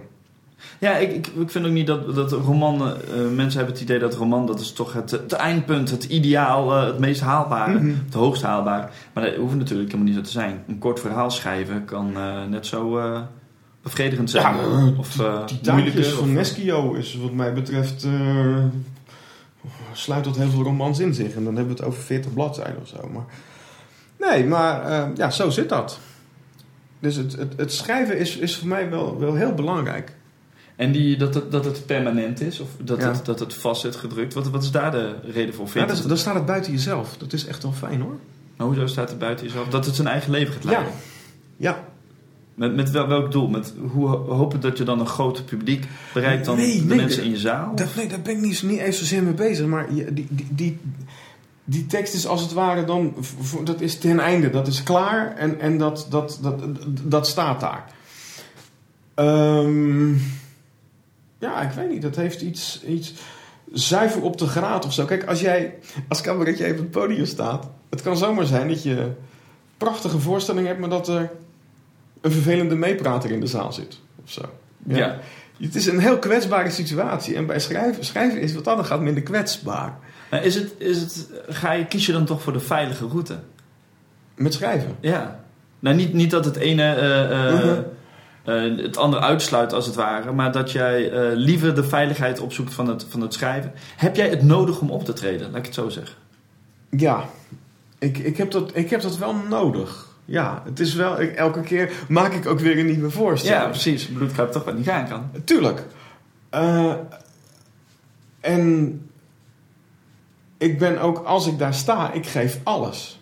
Ja, ik, ik, ik vind ook niet dat, dat roman, eh, mensen hebben het idee dat roman, dat is toch het, het eindpunt, het ideaal, eh, het meest haalbare, Mhm. het hoogst haalbare. Maar dat hoeft natuurlijk helemaal niet zo te zijn. Een kort verhaal schrijven kan eh, net zo bevredigend zijn. Ja, of Die moeilijker. taakjes van of- Neschio is wat mij betreft... sluit tot heel veel romans in zich. En dan hebben we het over 40 bladzijden of zo. Maar, nee, maar ja, zo zit dat. Dus het, het, het schrijven is, is voor mij wel, wel heel belangrijk. En die, dat, het, dat het permanent is, of dat, Ja. het, dat het vast zit gedrukt. Wat, wat is daar de reden voor? Ja, je dan, staat het buiten jezelf. Dat is echt wel fijn hoor. Maar hoezo staat er buiten jezelf? Dat het zijn eigen leven gaat leiden. Ja, Met, met wel, welk doel? Met hoe hopen dat je dan een groot publiek bereikt dan Nee, de mensen in je zaal? nee, daar ben ik niet, niet eens zozeer mee bezig. Maar die, die, die, die tekst is als het ware dan, dat is ten einde, dat is klaar en, en dat, dat, dat, dat staat daar. Ehm, ja, ik weet niet, dat heeft iets, iets zuiver op de graad of zo. Kijk, als jij als cabaretje even op het podium staat, het kan zomaar zijn dat je prachtige voorstelling hebt, maar dat er een vervelende meeprater in de zaal zit of zo. Ja. Het is een heel kwetsbare situatie en bij schrijven, schrijven is wat dan gaat minder kwetsbaar. Maar is het, is het, ga je, kies je dan toch voor de veilige route? Met schrijven. Ja. Nou, niet, niet dat het ene eh, eh, Mhm. Eh, het andere uitsluit als het ware, maar dat jij eh, liever de veiligheid opzoekt van het, van het schrijven. Heb jij het nodig om op te treden? Laat ik het zo zeggen. Ja, ik, ik, heb dat, ik heb dat wel nodig. Ja, het is wel, ik- elke keer maak ik ook weer een nieuwe voorstelling. Ja, precies. Bloedkuip toch wat niet gaan kan. Tuurlijk. Eh, en ik ben ook, als ik daar sta, ik geef alles.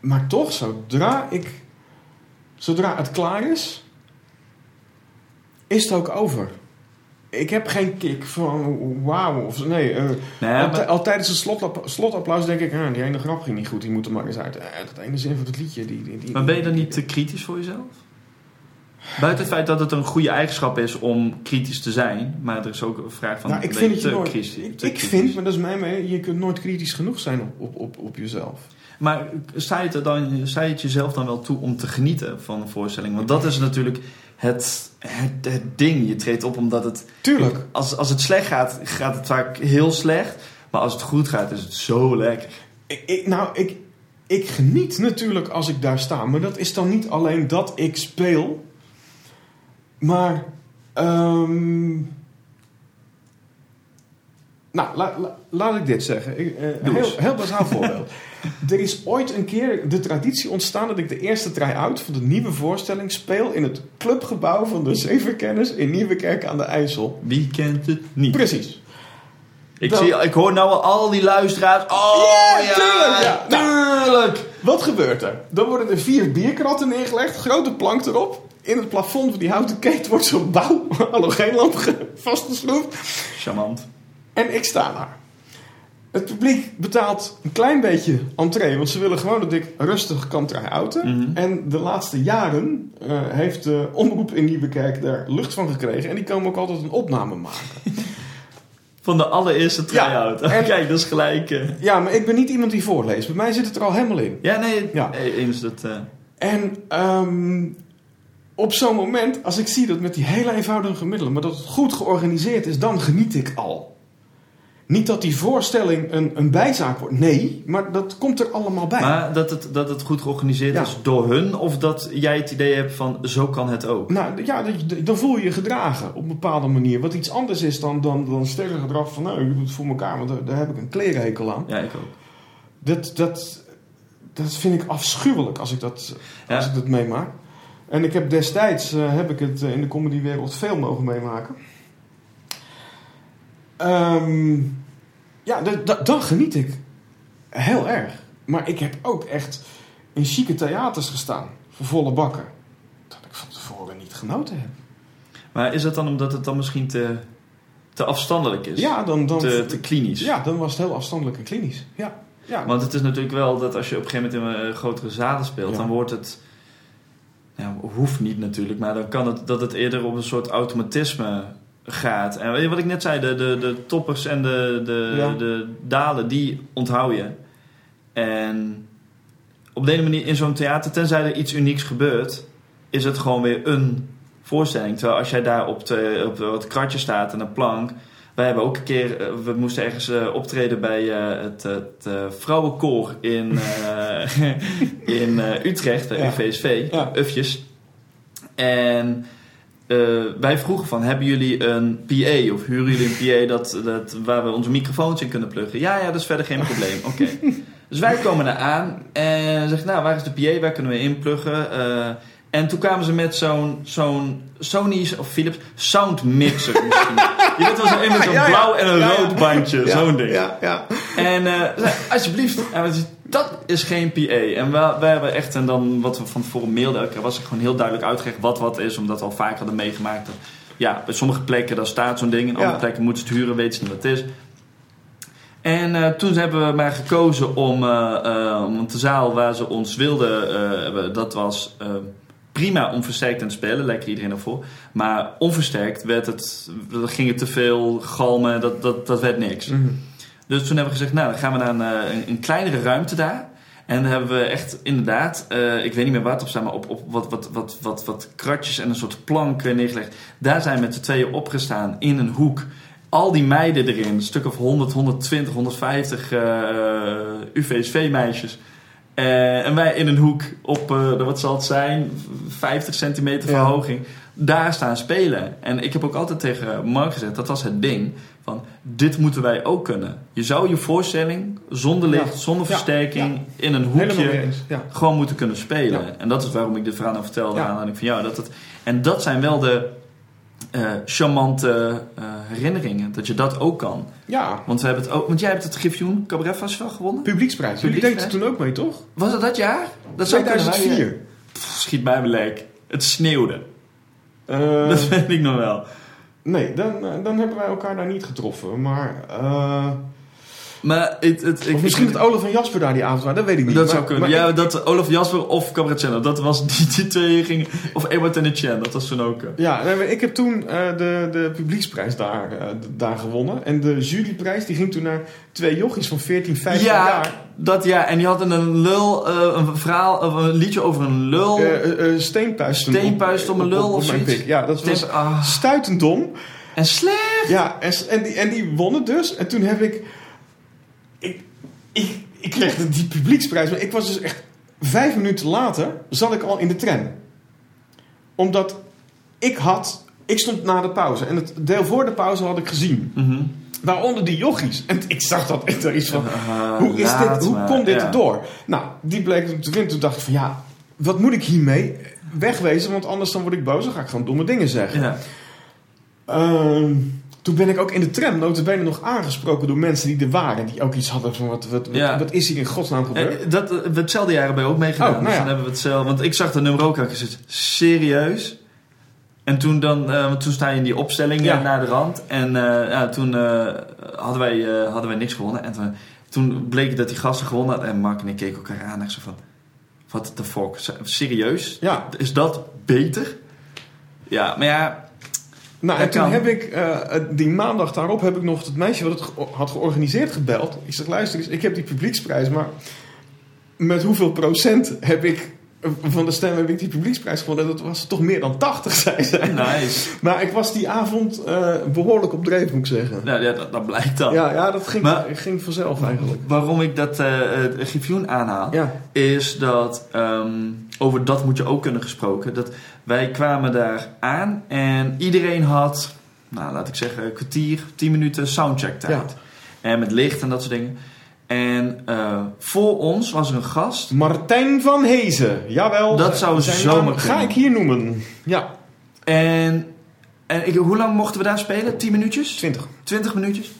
Maar toch, zodra ik, zodra het klaar is, is het ook over. Ik heb geen kick van wauw of nee. eh, Nee, al, maar- al tijdens het slotapplaus, slotapplaus denk ik, ah, die ene grap ging niet goed, die moet er maar eens uit. Eh, dat ene zin van het liedje, die, die, die- Maar ben je dan niet te kritisch voor jezelf? Buiten het feit dat het een goede eigenschap is om kritisch te zijn, maar er is ook een vraag van. Nou, ik vind dat je nooit, kritisch- ik, vind, maar dat is mijn mening, je kunt nooit kritisch genoeg zijn op, op, op, op jezelf. Maar sta je, het dan, sta je het jezelf dan wel toe om te genieten van een voorstelling? Want dat is natuurlijk het, het, het ding. Je treedt op omdat het. Tuurlijk. Als, als het slecht gaat, gaat het vaak heel slecht. Maar als het goed gaat, is het zo lekker. Ik, ik, nou, ik, ik geniet natuurlijk als ik daar sta, maar dat is dan niet alleen dat ik speel, maar. ehm, nou, la- la- laat ik dit zeggen. Ik, eh, heel, heel bazaal voorbeeld. er is ooit een keer de traditie ontstaan dat ik de eerste try-out van de nieuwe voorstelling speel in het clubgebouw van de Zevenkennis in Nieuwekerk aan de IJssel. Wie kent het niet? Precies. Ik, zie, ik hoor nou al al die luisteraars. Oh Ja, ja, tuurlijk, ja. tuurlijk. Wat gebeurt er? Dan worden er vier bierkratten neergelegd, grote plank erop. In het plafond van die houten keten wordt zo'n bouw halogeenlamp ge- vastgeschroefd. Charmant. En ik sta daar. Het publiek betaalt een klein beetje entree, want ze willen gewoon dat ik rustig kan try-outen. Mhm. En de laatste jaren eh, heeft de omroep in Nieuwekerk daar lucht van gekregen. En die komen ook altijd een opname maken. Van de allereerste try-out. Ja, en- Kijk, dat is gelijk. eh. Ja, maar ik ben niet iemand die voorleest. Bij mij zit het er al helemaal in. Ja, nee, Ja. eh, eens dat. En ehm, op zo'n moment, als ik zie dat met die hele eenvoudige middelen, maar dat het goed georganiseerd is, dan geniet ik al. Niet dat die voorstelling een, een bijzaak wordt. Nee, maar dat komt er allemaal bij. Maar dat het, dat het goed georganiseerd Ja. is door hun, of dat jij het idee hebt van zo kan het ook. Nou ja, dan voel je je gedragen op een bepaalde manier. Wat iets anders is dan, dan, dan sterrengedrag van nou, je doet het voor elkaar, want daar, daar heb ik een klerenhekel aan. Ja, ik ook. Dat, dat, dat vind ik afschuwelijk als ik dat, Ja. als ik dat meemaak. En ik heb destijds eh, heb ik het eh, in de comedywereld veel mogen meemaken. Ehm, ja, da- da- dan geniet ik heel erg. Maar ik heb ook echt in chique theaters gestaan, voor volle bakken. Dat ik van tevoren niet genoten heb. Maar is dat dan omdat het dan misschien te, te afstandelijk is? Ja, dan, dan, te, te klinisch? ja, dan was het heel afstandelijk en klinisch. Ja, ja. Want het is natuurlijk wel dat als je op een gegeven moment in eh, grotere zalen speelt, Ja. dan wordt het. Ja, hoeft niet natuurlijk, maar dan kan het dat het eerder op een soort automatisme gaat. En weet je wat ik net zei, de, de, de toppers en de, de, Ja. de dalen, die onthoud je. En op de ene manier in zo'n theater, tenzij er iets unieks gebeurt, is het gewoon weer een voorstelling. Terwijl als jij daar op, de, op wat kratje staat en een plank. Wij hebben ook een keer, eh, we moesten ergens eh, optreden bij eh, het, het vrouwenkoor in, in Utrecht, bij Ja. Ufjes. En eh, wij vroegen van, hebben jullie een PA of huren jullie een PA dat, dat, waar we onze microfoons in kunnen pluggen? Ja, ja, dat is verder geen probleem. Oké. Dus wij komen daar aan en zeggen, nou, waar is de PA? Waar kunnen we inpluggen? Eh en toen kwamen ze met zo'n zo'n Sony's of Philips sound mixer misschien. Je weet wel zo een met zo'n blauw en een rood bandje, zo'n ding. Ja, ja. En eh, alsjeblieft, en dat is geen PA. En we, we hebben echt, en dan wat we van tevoren mailden, er was er gewoon heel duidelijk uitgelegd wat wat is, omdat we al vaak hadden meegemaakt. Dat, ja, bij sommige plekken daar staat zo'n ding, en Ja. andere plekken moeten ze het huren, weten ze niet wat het is. En eh, toen hebben we maar gekozen om, eh, om de zaal waar ze ons wilden dat was prima om versterkt aan te spelen, lekker iedereen ervoor. Maar onversterkt werd het, dan ging het te veel galmen, dat, dat, dat werd niks. Mhm. Dus toen hebben we gezegd, nou dan gaan we naar een, eh, een, een kleinere ruimte daar. En dan hebben we echt inderdaad, eh, ik weet niet meer waar het op staat, maar op, op wat, wat, wat, wat, wat kratjes en een soort plank neergelegd. Daar zijn we met z'n tweeën opgestaan in een hoek. Al die meiden erin, een stuk of 100, 120, 150 eh UVSV-meisjes. En wij in een hoek op, eh, wat zal het zijn, 50 centimeter Ja. Daar staan spelen. En ik heb ook altijd tegen Mark gezegd, dat was het ding. Van, dit moeten wij ook kunnen. Je zou je voorstelling zonder licht, Ja. zonder Ja. versterking, in een hoekje. Ja. gewoon moeten kunnen spelen. En dat is waarom ik dit verhaal nou vertelde aan aanleiding van jou. Dat het, en dat zijn wel de eh, charmante eh, herinneringen. Dat je dat ook kan. ja, Want, we hebben het ook, want jij hebt het Griffioen Cabaret Festival gewonnen. publieksprijs. Jullie deden er toen ook mee, toch? Was het dat jaar? Dat zou kunnen, hè? 2004. Pff, Schiet mij mijn lek. Het sneeuwde. Eh, dat weet ik nog wel. nee, dan, eh, dan hebben wij elkaar daar niet getroffen. Maar, eh, Maar het, het, ik, misschien dat Olaf en Jasper daar die avond waren, dat weet ik niet. Dat Maar- zou kunnen. maar ja, ik- dat Olaf Jasper of Cabaret Channel. Dat was die, die twee gingen. Of Ebert en Etienne. Dat was toen ook. eh. Ja, nee, ik heb toen eh, de, de publieksprijs daar, eh, daar gewonnen. En de juryprijs die ging toen naar twee jochies van 14, 15 ja, jaar. dat ja. En die hadden een lul, een verhaal, een liedje over een lul. Steenpuisten. Steenpuisten om een lul op- op of zoiets. Ja, dat was Steen- ah. stuitend dom. En slecht. Ja, en, en, die, en die wonnen dus. En toen heb. Ik, ik, ik kreeg die publieksprijs. Maar ik was dus echt... Vijf minuten later zat ik al in de tram. Omdat ik had... Ik stond na de pauze. En het deel voor de pauze had ik gezien. Mhm. Waaronder die jochies. En ik zag dat echt er iets van... Ah, Hoe, is dit, hoe maar. kon dit Ja. erdoor? Nou, die bleek te winnen. Toen dacht ik van ja, wat moet ik hiermee? Wegwezen, want anders dan word ik boos. Dan ga ik gewoon domme dingen zeggen. Ja. Ehm, toen ben ik ook in de tram notabene nog aangesproken door mensen die er waren. Die ook iets hadden van wat, wat, wat, Ja. wat is hier in godsnaam gebeurd? Eh, Dat, eh, we hetzelfde jaren bij ook meegedaan. Oh, nou dus ja. dan hebben we hetzelfde. Want ik zag de nummer ook en gezegd, serieus? En toen, dan, eh, toen sta je in die opstelling Ja. eh, naar de rand. En ja, toen hadden, wij, hadden wij niks gewonnen. En toen, toen bleek dat die gasten gewonnen hadden. En Mark en ik keken elkaar aan en ik zo van... Wat de fuck? Serieus? Ja. Is dat beter? Ja, maar ja... nou, en toen kan. heb ik, eh, die maandag daarop heb ik nog het meisje wat het ge- had georganiseerd gebeld. Ik zeg, luister eens, ik heb die publieksprijs, maar met hoeveel procent heb ik van de stem heb ik die publieksprijs gewonnen? Dat was toch meer dan 80, zei ze. Nice. Maar ik was die avond eh, behoorlijk op dreef, moet ik zeggen. nou, ja, dat, dat blijkt dan. Ja, ja dat ging, Maar- ging vanzelf eigenlijk. Waarom ik dat eh Griffioen aanhaal... Ja, is dat ehm, over dat moet je ook kunnen gesproken. Dat wij kwamen daar aan en iedereen had, nou laat ik zeggen, een kwartier, tien minuten soundcheck tijd. Ja. En met licht en dat soort dingen. En eh, voor ons was er een gast. Martijn van Hezen. Jawel. Dat zou zijn zomaar naam Ga kunnen. ik hier noemen. Ja, En, en ik, hoe lang mochten we daar spelen? 10 minuutjes? 20. 20 minuutjes.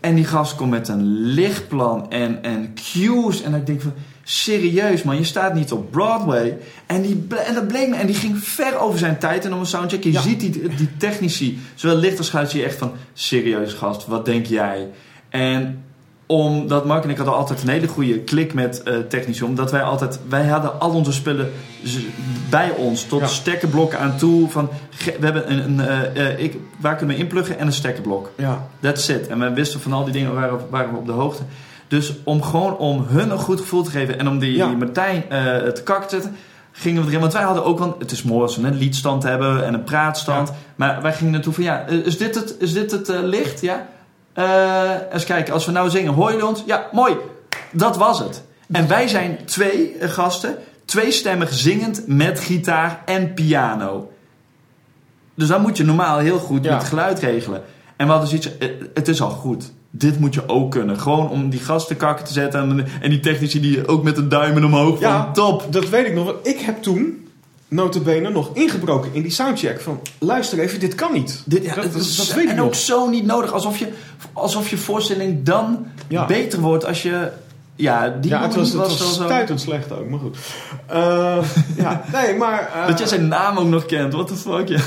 En die gast komt met een lichtplan en, en cues. En ik denk van, serieus man, je staat niet op Broadway. En, die, en dat bleek me. En die ging ver over zijn tijd en om een soundcheck. Je Ja. ziet die, die technici, zowel licht als geluid, zie je echt van, serieus gast, wat denk jij? En omdat Mark en ik hadden altijd een hele goede klik met eh technici. Omdat wij altijd, wij hadden al onze spullen bij ons. Tot Ja. stekkerblokken aan toe. Van, we hebben een, een eh, eh, ik, waar kunnen we inpluggen en een stekkerblok. Ja. That's it. En we wisten van al die dingen waren, waren we op de hoogte. Dus om gewoon om hun een goed gevoel te geven en om die, Ja. die Martijn eh te kak te zetten, gingen we erin. Want wij hadden ook wel, het is mooi als we een liedstand hebben en een praatstand. Maar wij gingen naartoe van ja, eh, is dit het, is dit het eh, licht? Ja. Eens kijken, als we nou zingen, hoor je ons? Ja, mooi. Dat was het. En wij zijn twee gasten, tweestemmig zingend met gitaar en piano. Dus dan moet je normaal heel goed Ja. met geluid regelen. En we hadden zoiets, eh, het is al goed. Dit moet je ook kunnen. Gewoon om die gasten kakken te zetten. En, en die technici die ook met de duimen omhoog. Ja. Van, top. Dat weet ik nog. Ik heb toen, notabene, nog ingebroken in die soundcheck. Van, luister even, dit kan niet. Dit, ja, dat, dat, dat weet ik en nog. ook zo niet nodig. Alsof je, alsof je voorstelling dan Ja. beter wordt als je... Ja, die ja, het was, het was, wel zo... stuitend slecht ook, maar goed. Eh, ja, nee, maar... eh, Dat je zijn naam ook nog kent. What the fuck, ja.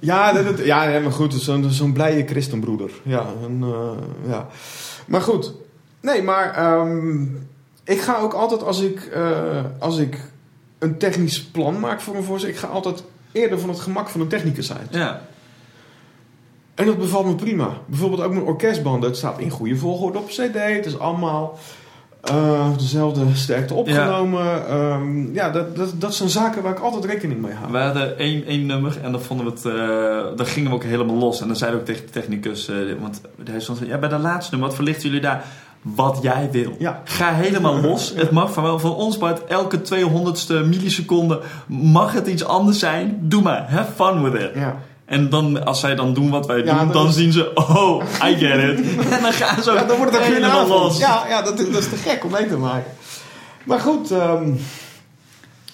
Ja, dat, dat- ja, nee, maar goed, zo'n zo'n blije christenbroeder. Ja, en, eh, ja. Maar goed, Nee, maar ehm, ik ga ook altijd als ik, eh, als ik een technisch plan maak voor een voorzitter, ik ga altijd eerder van het gemak van een technicus uit. Ja. En dat bevalt me prima. Bijvoorbeeld ook mijn orkestbanden. Het staat in goede volgorde op CD. Het is allemaal eh, dezelfde sterkte opgenomen. Ja, ja dat, dat, dat zijn zaken waar ik altijd rekening mee hou. We hadden één, één nummer en dan vonden we het, uh, dan gingen we ook helemaal los. En dan zeiden we ook tegen de technicus, uh, want hij stond ja, bij de laatste nummer, wat verlichten jullie daar? Wat jij wil. Ja. Ga helemaal los. Het mag van, van ons maar elke 200ste milliseconde mag het iets anders zijn. Doe maar. Have fun with it. Ja. En dan, als zij dan doen wat wij doen, dan, dan zien ze, oh, I get it. en dan gaan ze ook ja, dan wordt het los. Ja, ja dat, dat, is te gek om mee te maken. Maar goed, um,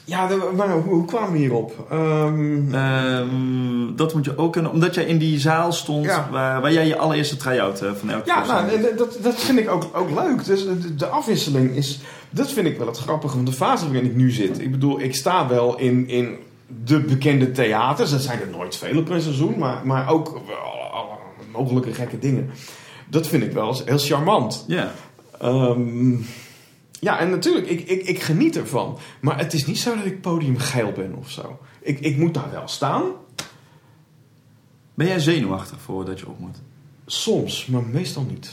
ja, maar hoe, hoe kwamen we hierop? Um, um, dat moet je ook kunnen, omdat jij in die zaal stond Ja. waar, waar jij je allereerste try-out uh, van elke ja, nou, en dat, dat vind ik ook, ook leuk. Dus de, de afwisseling is, dat vind ik wel het grappige van de fase waarin ik nu zit. Ik bedoel, ik sta wel in, in de bekende theaters. Dat zijn er nooit vele per seizoen, maar, maar ook mogelijke gekke dingen. Dat vind ik wel heel charmant. Ja. Um, ja, en natuurlijk, ik, ik, ik geniet ervan. Maar het is niet zo dat ik podiumgeil ben of zo. Ik, ik moet daar wel staan. Ben jij zenuwachtig voordat je op moet? Soms, maar meestal niet.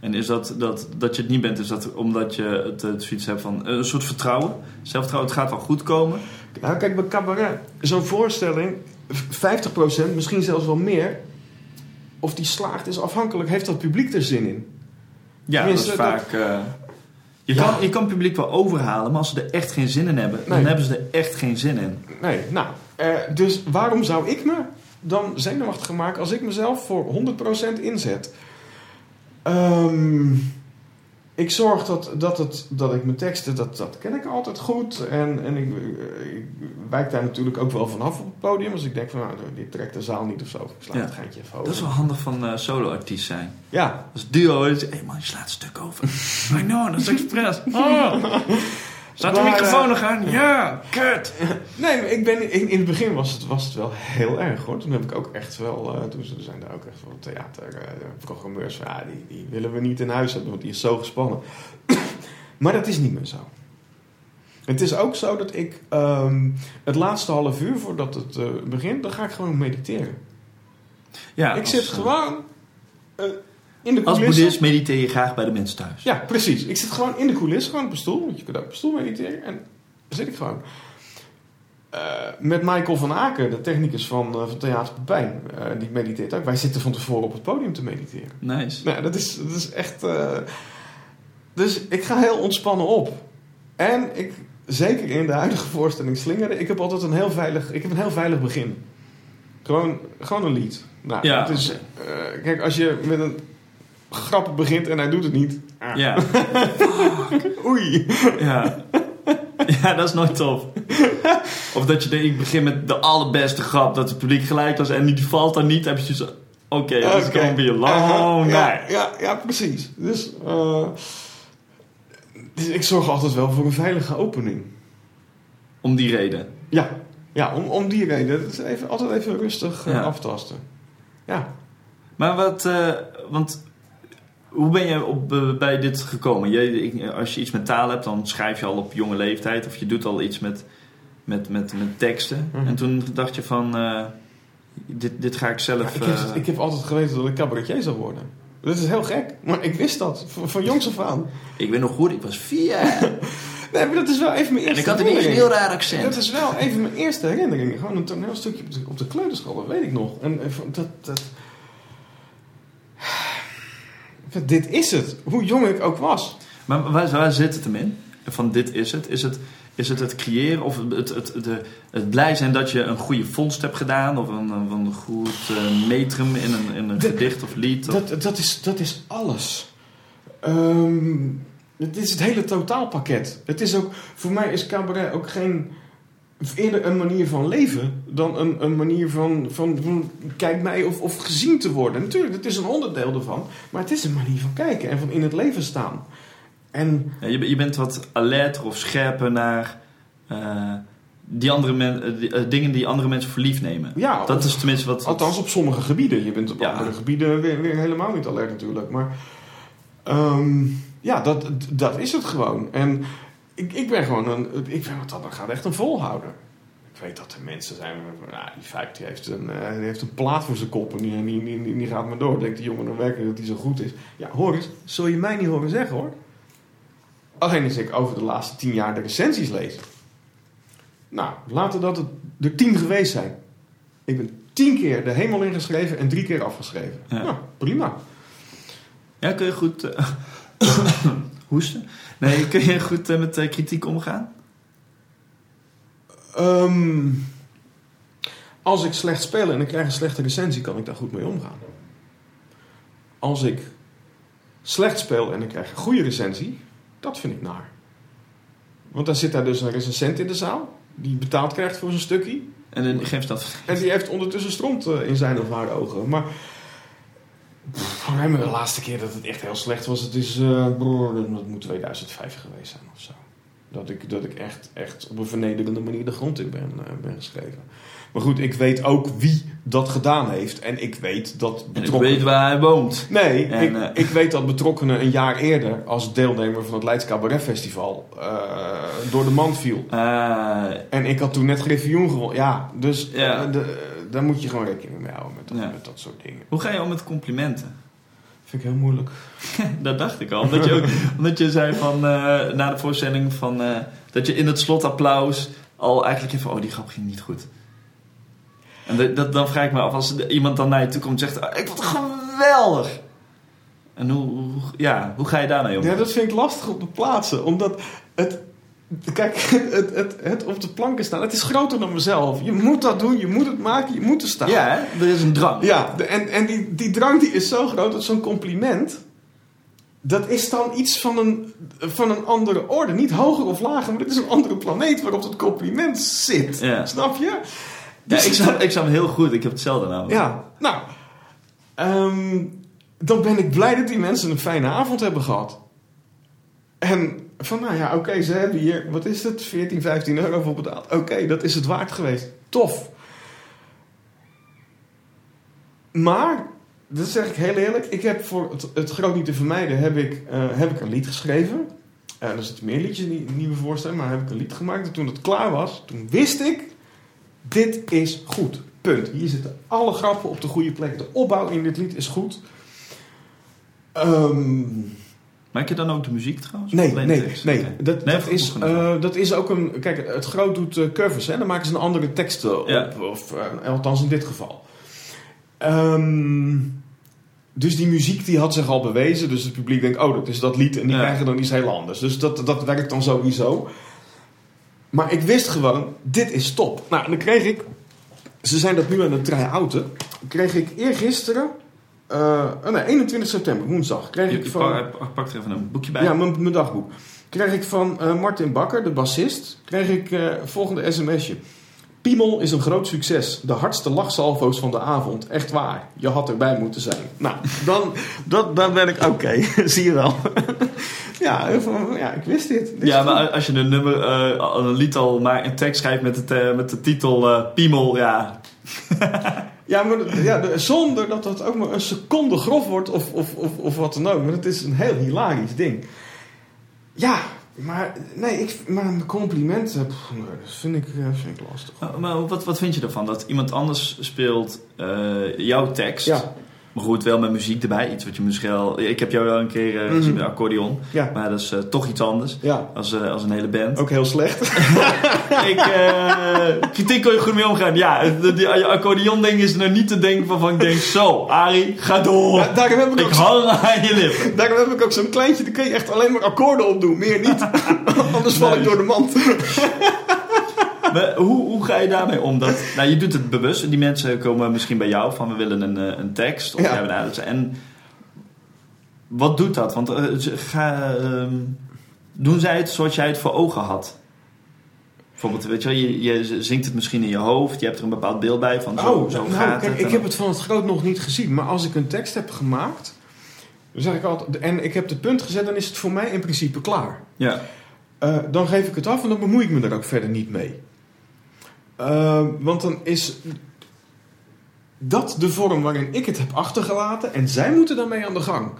En is dat, dat, dat je het niet bent, is dat omdat je het, het zoiets hebt van een soort vertrouwen? Zelfvertrouwen, het gaat wel goed komen? Nou, kijk, bij cabaret, zo'n voorstelling, 50%, misschien zelfs wel meer, of die slaagt is afhankelijk, heeft dat publiek er zin in? Ja, dat is vaak... Uh, je, ja. kan, je kan het publiek wel overhalen, maar als ze er echt geen zin in hebben, nee. dan hebben ze er echt geen zin in. Nee, nou, uh, dus waarom zou ik me dan zenuwachtig maken als ik mezelf voor 100% inzet? Um, ik zorg dat, dat, het, dat ik mijn teksten, dat, dat ken ik altijd goed. En, en ik, ik wijk daar natuurlijk ook wel vanaf op het podium. Als ik denk van, nou, dit trekt de zaal niet of zo. Ik sla ja. het geintje even over. Dat is wel handig van uh, solo-artiest zijn. Ja. Als duo, hé hey man, je slaat een stuk over. I know, dat is expres. Oh. Staat de microfoon nog aan? Ja, kut. Nee, ik ben, in, in het begin was het, was het wel heel erg hoor. Toen heb ik ook echt wel, uh, toen zijn daar ook echt wel theaterprogrammeurs uh, ja, die, die willen we niet in huis hebben, want die is zo gespannen. maar dat is niet meer zo. Het is ook zo dat ik um, het laatste half uur voordat het uh, begint, dan ga ik gewoon mediteren. Ja, ik zit gewoon uh, in de Als boeddhist mediteer je graag bij de mensen thuis. Ja, precies. Ik zit gewoon in de coulissen, gewoon op een stoel. Want je kunt ook op een stoel mediteren. En dan zit ik gewoon. Uh, met Michael van Aken, de technicus van, uh, van Theater Pepijn. Uh, die mediteert ook. Wij zitten van tevoren op het podium te mediteren. Nice. Nou, dat is, dat is echt... dus ik ga heel ontspannen op. En ik, zeker in de huidige voorstelling Slingeren... Ik heb altijd een heel veilig, ik heb een heel veilig begin. Gewoon, gewoon een lied. Nou, ja. het is, kijk, als je met een grap begint en hij doet het niet. Ah. Ja. Oei. Ja. Ja, dat is nooit tof. Of dat je denkt, ik begin met de allerbeste grap, dat het publiek gelijk was en die valt dan niet, heb je zo. Oké, okay, okay. it's gonna be a long uh, ja, night. Ja, ja, precies. Dus, uh, dus ik zorg altijd wel voor een veilige opening. Om die reden? Ja, ja om, om die reden. Het is even, altijd even rustig uh, ja. aftasten. Ja. Maar wat, uh, want hoe ben je op, uh, bij dit gekomen? Je, als je iets met taal hebt, dan schrijf je al op jonge leeftijd of je doet al iets met, met, met, met teksten. Mhm. Mm -hmm. En toen dacht je van, uh, dit, dit ga ik zelf... Ja, ik, heb, ik, heb, altijd geweten dat ik cabaretier zou worden. Dat is heel gek, maar ik wist dat van, van jongs af aan. Ik ben nog goed, ik was vier. nee, maar dat is wel even mijn eerste En ik had ineens een heel raar accent. Dat is wel even mijn eerste herinnering. Gewoon een toneelstukje op de, op de kleuterschool, dat weet ik nog. En dat... dat dit is het. Hoe jong ik ook was. Maar waar, waar zit het hem in? Van dit is het? Is het is het, het creëren of het, het, het, de, het blij zijn dat je een goede vondst hebt gedaan? Of een, een goed uh, metrum in een, in een dat, gedicht of lied? Of? Dat, dat, is, dat is alles. Um, het is het hele totaalpakket. Het is ook, voor mij is cabaret ook geen eerder een manier van leven dan een, een manier van, van, van, kijk mij of, of gezien te worden. Natuurlijk, het is een onderdeel ervan, maar het is een manier van kijken en van in het leven staan. En, ja, je, je bent wat alerter of scherper naar uh, die andere men, die, uh, dingen die andere mensen voor lief nemen. Ja, dat of, is tenminste wat. Althans, op sommige gebieden. Je bent op Ja. andere gebieden weer, weer helemaal niet alert natuurlijk. Maar Ehm, ja, dat, dat is het gewoon. En ik, ik ben gewoon een. Ik ben wat dat gaat echt een volhouder. Ik weet dat er mensen zijn. Nou, die vijf die heeft, een, eh, die heeft een plaat voor zijn kop en die, die, die, die gaat maar door. Denkt die jongen dan werkelijk dat hij zo goed is. Ja, hoor eens, zul je mij niet horen zeggen hoor. Alleen als ik over de laatste tien jaar de recensies lees. Nou, laten dat het er tien geweest zijn. Ik ben tien keer de hemel ingeschreven en drie keer afgeschreven. Ja. Nou, prima. Ja, kun je goed eh, hoesten? Nee, kun je goed eh, met eh, kritiek omgaan? Ehm, als ik slecht speel en ik krijg een slechte recensie, kan ik daar goed mee omgaan. Als ik slecht speel en ik krijg een goede recensie, dat vind ik naar. Want dan zit daar dus een recensent in de zaal, die betaald krijgt voor zijn stukje. En dan geef ze dat. En die heeft ondertussen stront eh, in zijn of haar ogen. Maar voor de laatste keer dat het echt heel slecht was, het is, broer, dat moet 2005 geweest zijn of zo. Dat ik, dat ik echt, echt op een vernederende manier de grond in ben, eh, ben geschreven. Maar goed, ik weet ook wie dat gedaan heeft. En ik weet dat En ik betrokkenen... weet waar hij woont. Nee, En, ik, eh, ik weet dat betrokkenen een jaar eerder als deelnemer van het Leids Cabaret Festival door de mand viel. En ik had toen net Griffioen gewonnen. Ja, dus Ja. de, daar moet je gewoon rekening mee houden met dat, Ja. met dat soort dingen. hoe ga je om met complimenten? Vind ik heel moeilijk. Dat dacht ik al. Omdat je, ook, omdat je zei van, eh, na de voorstelling van, eh, dat je in het slotapplaus al eigenlijk even, oh die grap ging niet goed. En dat, dat, dan vraag ik me af, als iemand dan naar je toe komt en zegt, "Ah, ik vond het geweldig. En hoe, hoe, ja, hoe ga je daarmee om? Ja, dat vind ik lastig om te plaatsen. Omdat het... Kijk, het, het, het op de planken staan, het is groter dan mezelf. Je moet dat doen, je moet het maken, je moet er staan. Ja, hè? er is een drang. Ja, de- en, en die, die drang die is zo groot dat zo'n compliment... Dat is dan iets van een, van een andere orde. Niet hoger of lager, maar dit is een andere planeet waarop het compliment zit. Ja. Snap je? Ja, Dus- ik, snap, ik snap heel goed. Ik heb hetzelfde namelijk. Ja, nou... ehm, dan ben ik blij dat die mensen een fijne avond hebben gehad. En van, nou ja, oké, ze hebben hier, wat is het, 14, 15 euro voor betaald. Oké, dat is het waard geweest. Tof. Maar, dat zeg ik heel eerlijk, ik heb voor het, het groot niet te vermijden, heb ik, eh, heb ik een lied geschreven. Eh, er zitten meer liedjes die niet me voorstellen, maar heb ik een lied gemaakt. En toen het klaar was, toen wist ik, dit is goed. Punt. Hier zitten alle grappen op de goede plek. De opbouw in dit lied is goed. Ehm, Maak je dan ook de muziek trouwens? Nee, nee, nee. Dat, Nee, dat, is, eh, dat is ook een... Kijk, het groot doet eh, covers. Hè? Dan maken ze een andere tekst eh, op. Ja. Of, eh, althans in dit geval. Ehm, dus die muziek die had zich al bewezen. Dus het publiek denkt, oh, dat is dat lied. En die Ja. krijgen dan iets heel anders. Dus dat, dat werkt dan sowieso. Maar ik wist gewoon, dit is top. Nou, en dan kreeg ik... Ze zijn dat nu aan het try-outen. Kreeg ik eergisteren... eh oh nee, 21 september, woensdag. Kreeg Je, ik van... pak, pak- er even een boekje bij. Ja, mijn, mijn dagboek. Kreeg ik van eh, Martin Bakker, de bassist, kreeg ik eh volgende sms'je. Piemel is een groot succes. De hardste lachsalvo's van de avond. Echt waar. Je had erbij moeten zijn. Nou, dan, dat, dan ben ik oké. Zie je wel. ja, ja, ik wist dit. Ja, maar als je een nummer, eh, al- een lied al maar een tekst schrijft met, het, eh, met de titel eh, Piemel, ja. Ja, maar ja, de- zonder dat dat ook maar een seconde grof wordt of, of, of, of wat dan ook. Maar het is een heel hilarisch ding. Ja, maar nee, ik, maar een compliment, eh, pff, dat vind ik, eh, vind ik lastig. Maar, maar wat, wat vind je ervan? Dat iemand anders speelt eh, jouw tekst. Ja, Maar goed, wel met muziek erbij. Iets wat je misschien wel... Ik heb jou wel een keer eh, gezien Mhm. met accordeon. ja, Maar dat is eh, toch iets anders. ja. Als, eh, als een hele band. Ook heel slecht. Ik, kritiek kon je goed mee omgaan. Ja, die accordeon ding is er nou niet te denken van, van ik denk zo, Arie, ga door. Ja, daarom, heb ik ik hang aan je lippen. daarom heb ik ook zo'n kleintje, daar kun je echt alleen maar akkoorden op doen, meer niet. Anders val ik door de mand. Maar hoe, hoe ga je daarmee om? Dat, nou, je doet het bewust. Die mensen komen misschien bij jou van we willen een, eh, een tekst. Of Ja. en wat doet dat? Want eh, ga, ehm, doen zij het zoals jij het voor ogen had? Bijvoorbeeld, weet je, wel, je, je zingt het misschien in je hoofd. Je hebt er een bepaald beeld bij van zo, Oh, zo nou, gaat kijk, het. ik heb het van het groot nog niet gezien. Maar als ik een tekst heb gemaakt, dan zeg ik altijd, en ik heb de punt gezet, dan is het voor mij in principe klaar. Ja, Eh, dan geef ik het af en dan bemoei ik me er ook verder niet mee. Eh, want dan is dat de vorm waarin ik het heb achtergelaten en zij moeten daarmee aan de gang.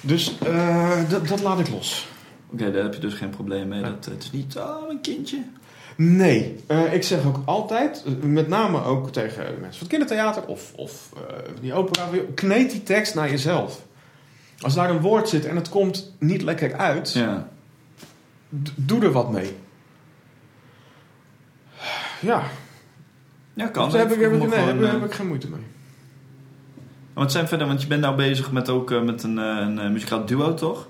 Dus eh, dat, laat ik los. Oké, daar heb je dus geen probleem mee. Dat, het is niet, oh, een kindje. Nee, eh, ik zeg ook altijd, eh, met name ook tegen mensen van het kindertheater of, of die opera, kneed die tekst naar jezelf. Als daar een woord zit en het komt niet lekker uit, Ja. doe er wat mee. Ja, Ja, kan. daar heb ik, heb, ik, Maar nee, gewoon, heb, eh, heb ik geen moeite mee. Want zijn verder, want je bent nou bezig met ook eh, met een, eh, een, muzikaal duo, toch?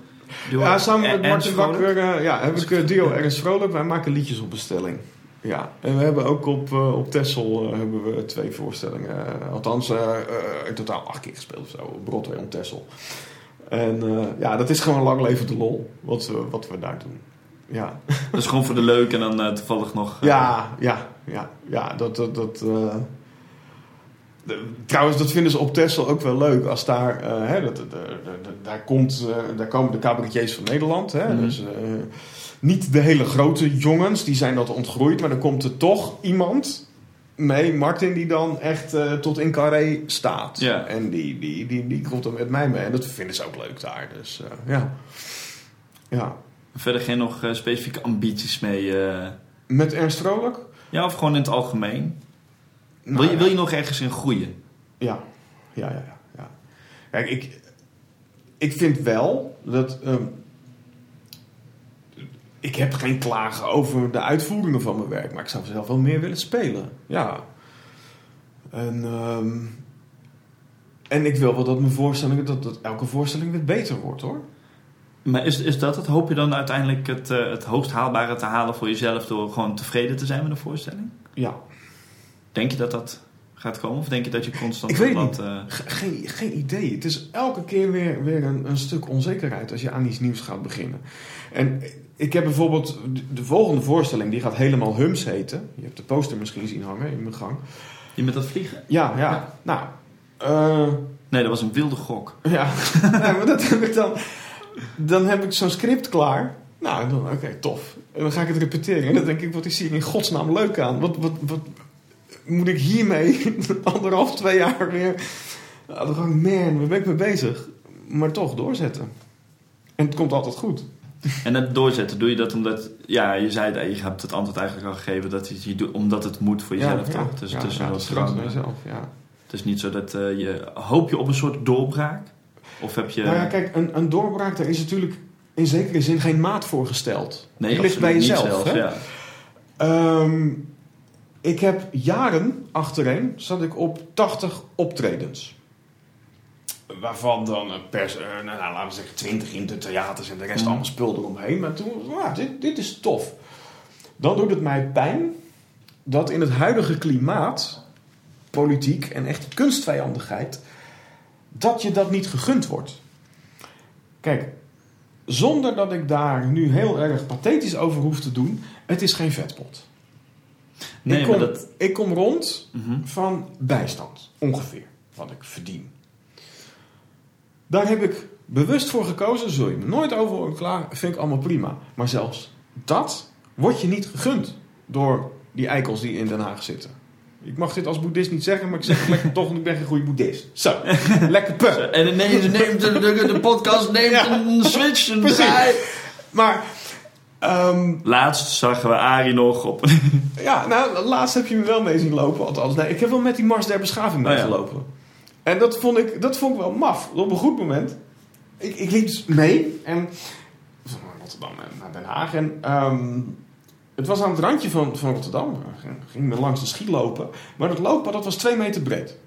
Duo Ja, samen met Martin Bakker ja, heb ik eh, duo Ernst Vrolijk. Wij maken liedjes op bestelling. Ja, en we hebben ook op, op eh, hebben we twee voorstellingen. althans, in totaal acht keer gespeeld of zo. op Broadway en Texel. En ja, dat is gewoon lang leven de lol. Wat we, wat we daar doen. Ja, Dat is gewoon voor de leuk en dan eh, toevallig nog... eh, ja, ja, ja, ja dat... dat, dat eh, de- trouwens, dat vinden ze op Texel ook wel leuk. Als daar, hè, dat, dat- daar, komt, daar komen de cabaretiers van Nederland. Hè, Mhm. dus, niet de hele grote jongens, die zijn dat ontgroeid. Maar dan komt er toch iemand mee, Martin, die dan echt tot in carré staat. En die, die, die, die komt dan met mij mee. En dat vinden ze ook leuk daar. Dus ja. ja. Verder geen nog eh, specifieke ambities mee. eh, Met Ernst Vrolijk? ja, of gewoon in het algemeen. Nou, wil, je, wil je nog ergens in groeien? Ja, ja, ja, ja. ja. Kijk, ik, ik vind wel dat. ehm, ik heb geen klagen over de uitvoeringen van mijn werk, maar ik zou zelf wel meer willen spelen. Ja. En, ehm, en ik wil wel dat mijn voorstellingen, dat, dat elke voorstelling weer beter wordt hoor. Maar is, is dat het? Hoop je dan uiteindelijk het, eh, het hoogst haalbare te halen voor jezelf door gewoon tevreden te zijn met een voorstelling? Ja. Denk je dat dat gaat komen? Of denk je dat je constant Ik weet wat, eh, Ge- geen, geen idee. Het is elke keer weer, weer een, een stuk onzekerheid als je aan iets nieuws gaat beginnen. En ik heb bijvoorbeeld de, de volgende voorstelling, die gaat helemaal Hums heten. Je hebt de poster misschien zien hangen in mijn gang. je met dat vliegen? Ja, ja. Ja. Nou, eh, Nee, dat was een wilde gok. ja. nee, maar dat heb ik dan. Dan heb ik zo'n script klaar. Nou, dan, oké, tof. En dan ga ik het repeteren. En dan denk ik, wat is hier in godsnaam leuk aan? Wat, wat, wat moet ik hiermee anderhalf, twee jaar weer... Nou, dan ga ik, man, waar ben ik mee bezig? Maar toch doorzetten. En het komt altijd goed. En dat doorzetten, doe je dat omdat... Ja, je zei je hebt het antwoord eigenlijk al gegeven. Dat je, omdat het moet voor jezelf, toch? Dus ja, het is ja, is jezelf, ja. Het is niet zo dat eh, je... Hoop je op een soort doorbraak? Of heb je... Nou ja, kijk, een, een doorbraak, daar is natuurlijk in zekere zin geen maat voor gesteld. nee, die ligt bij jezelf. zelfs, hè? ja. Ehm, ik heb jaren achtereen zat ik op 80 optredens. Waarvan dan een pers, eh, nou, nou, laten we zeggen 20 in de theaters en de rest Mhm. allemaal spul eromheen. Maar toen, nou, dit, dit is tof. Dan doet het mij pijn dat in het huidige klimaat, politiek en echt kunstvijandigheid, dat je dat niet gegund wordt. Kijk, zonder dat ik daar nu heel erg pathetisch over hoef te doen, het is geen vetpot. Nee, ik, kom, maar dat... ik kom rond Mhm. van bijstand, ongeveer, wat ik verdien. Daar heb ik bewust voor gekozen, zul je me nooit over horen klagen, vind ik allemaal prima. Maar zelfs dat wordt je niet gegund door die eikels die in Den Haag zitten. Ik mag dit als boeddhist niet zeggen, maar ik zeg het lekker toch, want ik ben geen goede boeddhist. Zo, lekker puh. En ineens neemt de, de, de podcast neemt Ja. een switch, een Precies. draai. Maar, ehm, Laatst zagen we Arie nog op... ja, nou, laatst heb je me wel mee zien lopen. Althans, nee, ik heb wel met die Mars der Beschaving Oh ja. meegelopen. En dat vond, ik, dat vond ik wel maf. Op een goed moment. Ik, ik liep dus mee en van Rotterdam naar Den Haag. En ehm, het was aan het randje van, van Rotterdam. Ging- me langs de ski lopen. Maar dat lopen, dat was twee meter breed.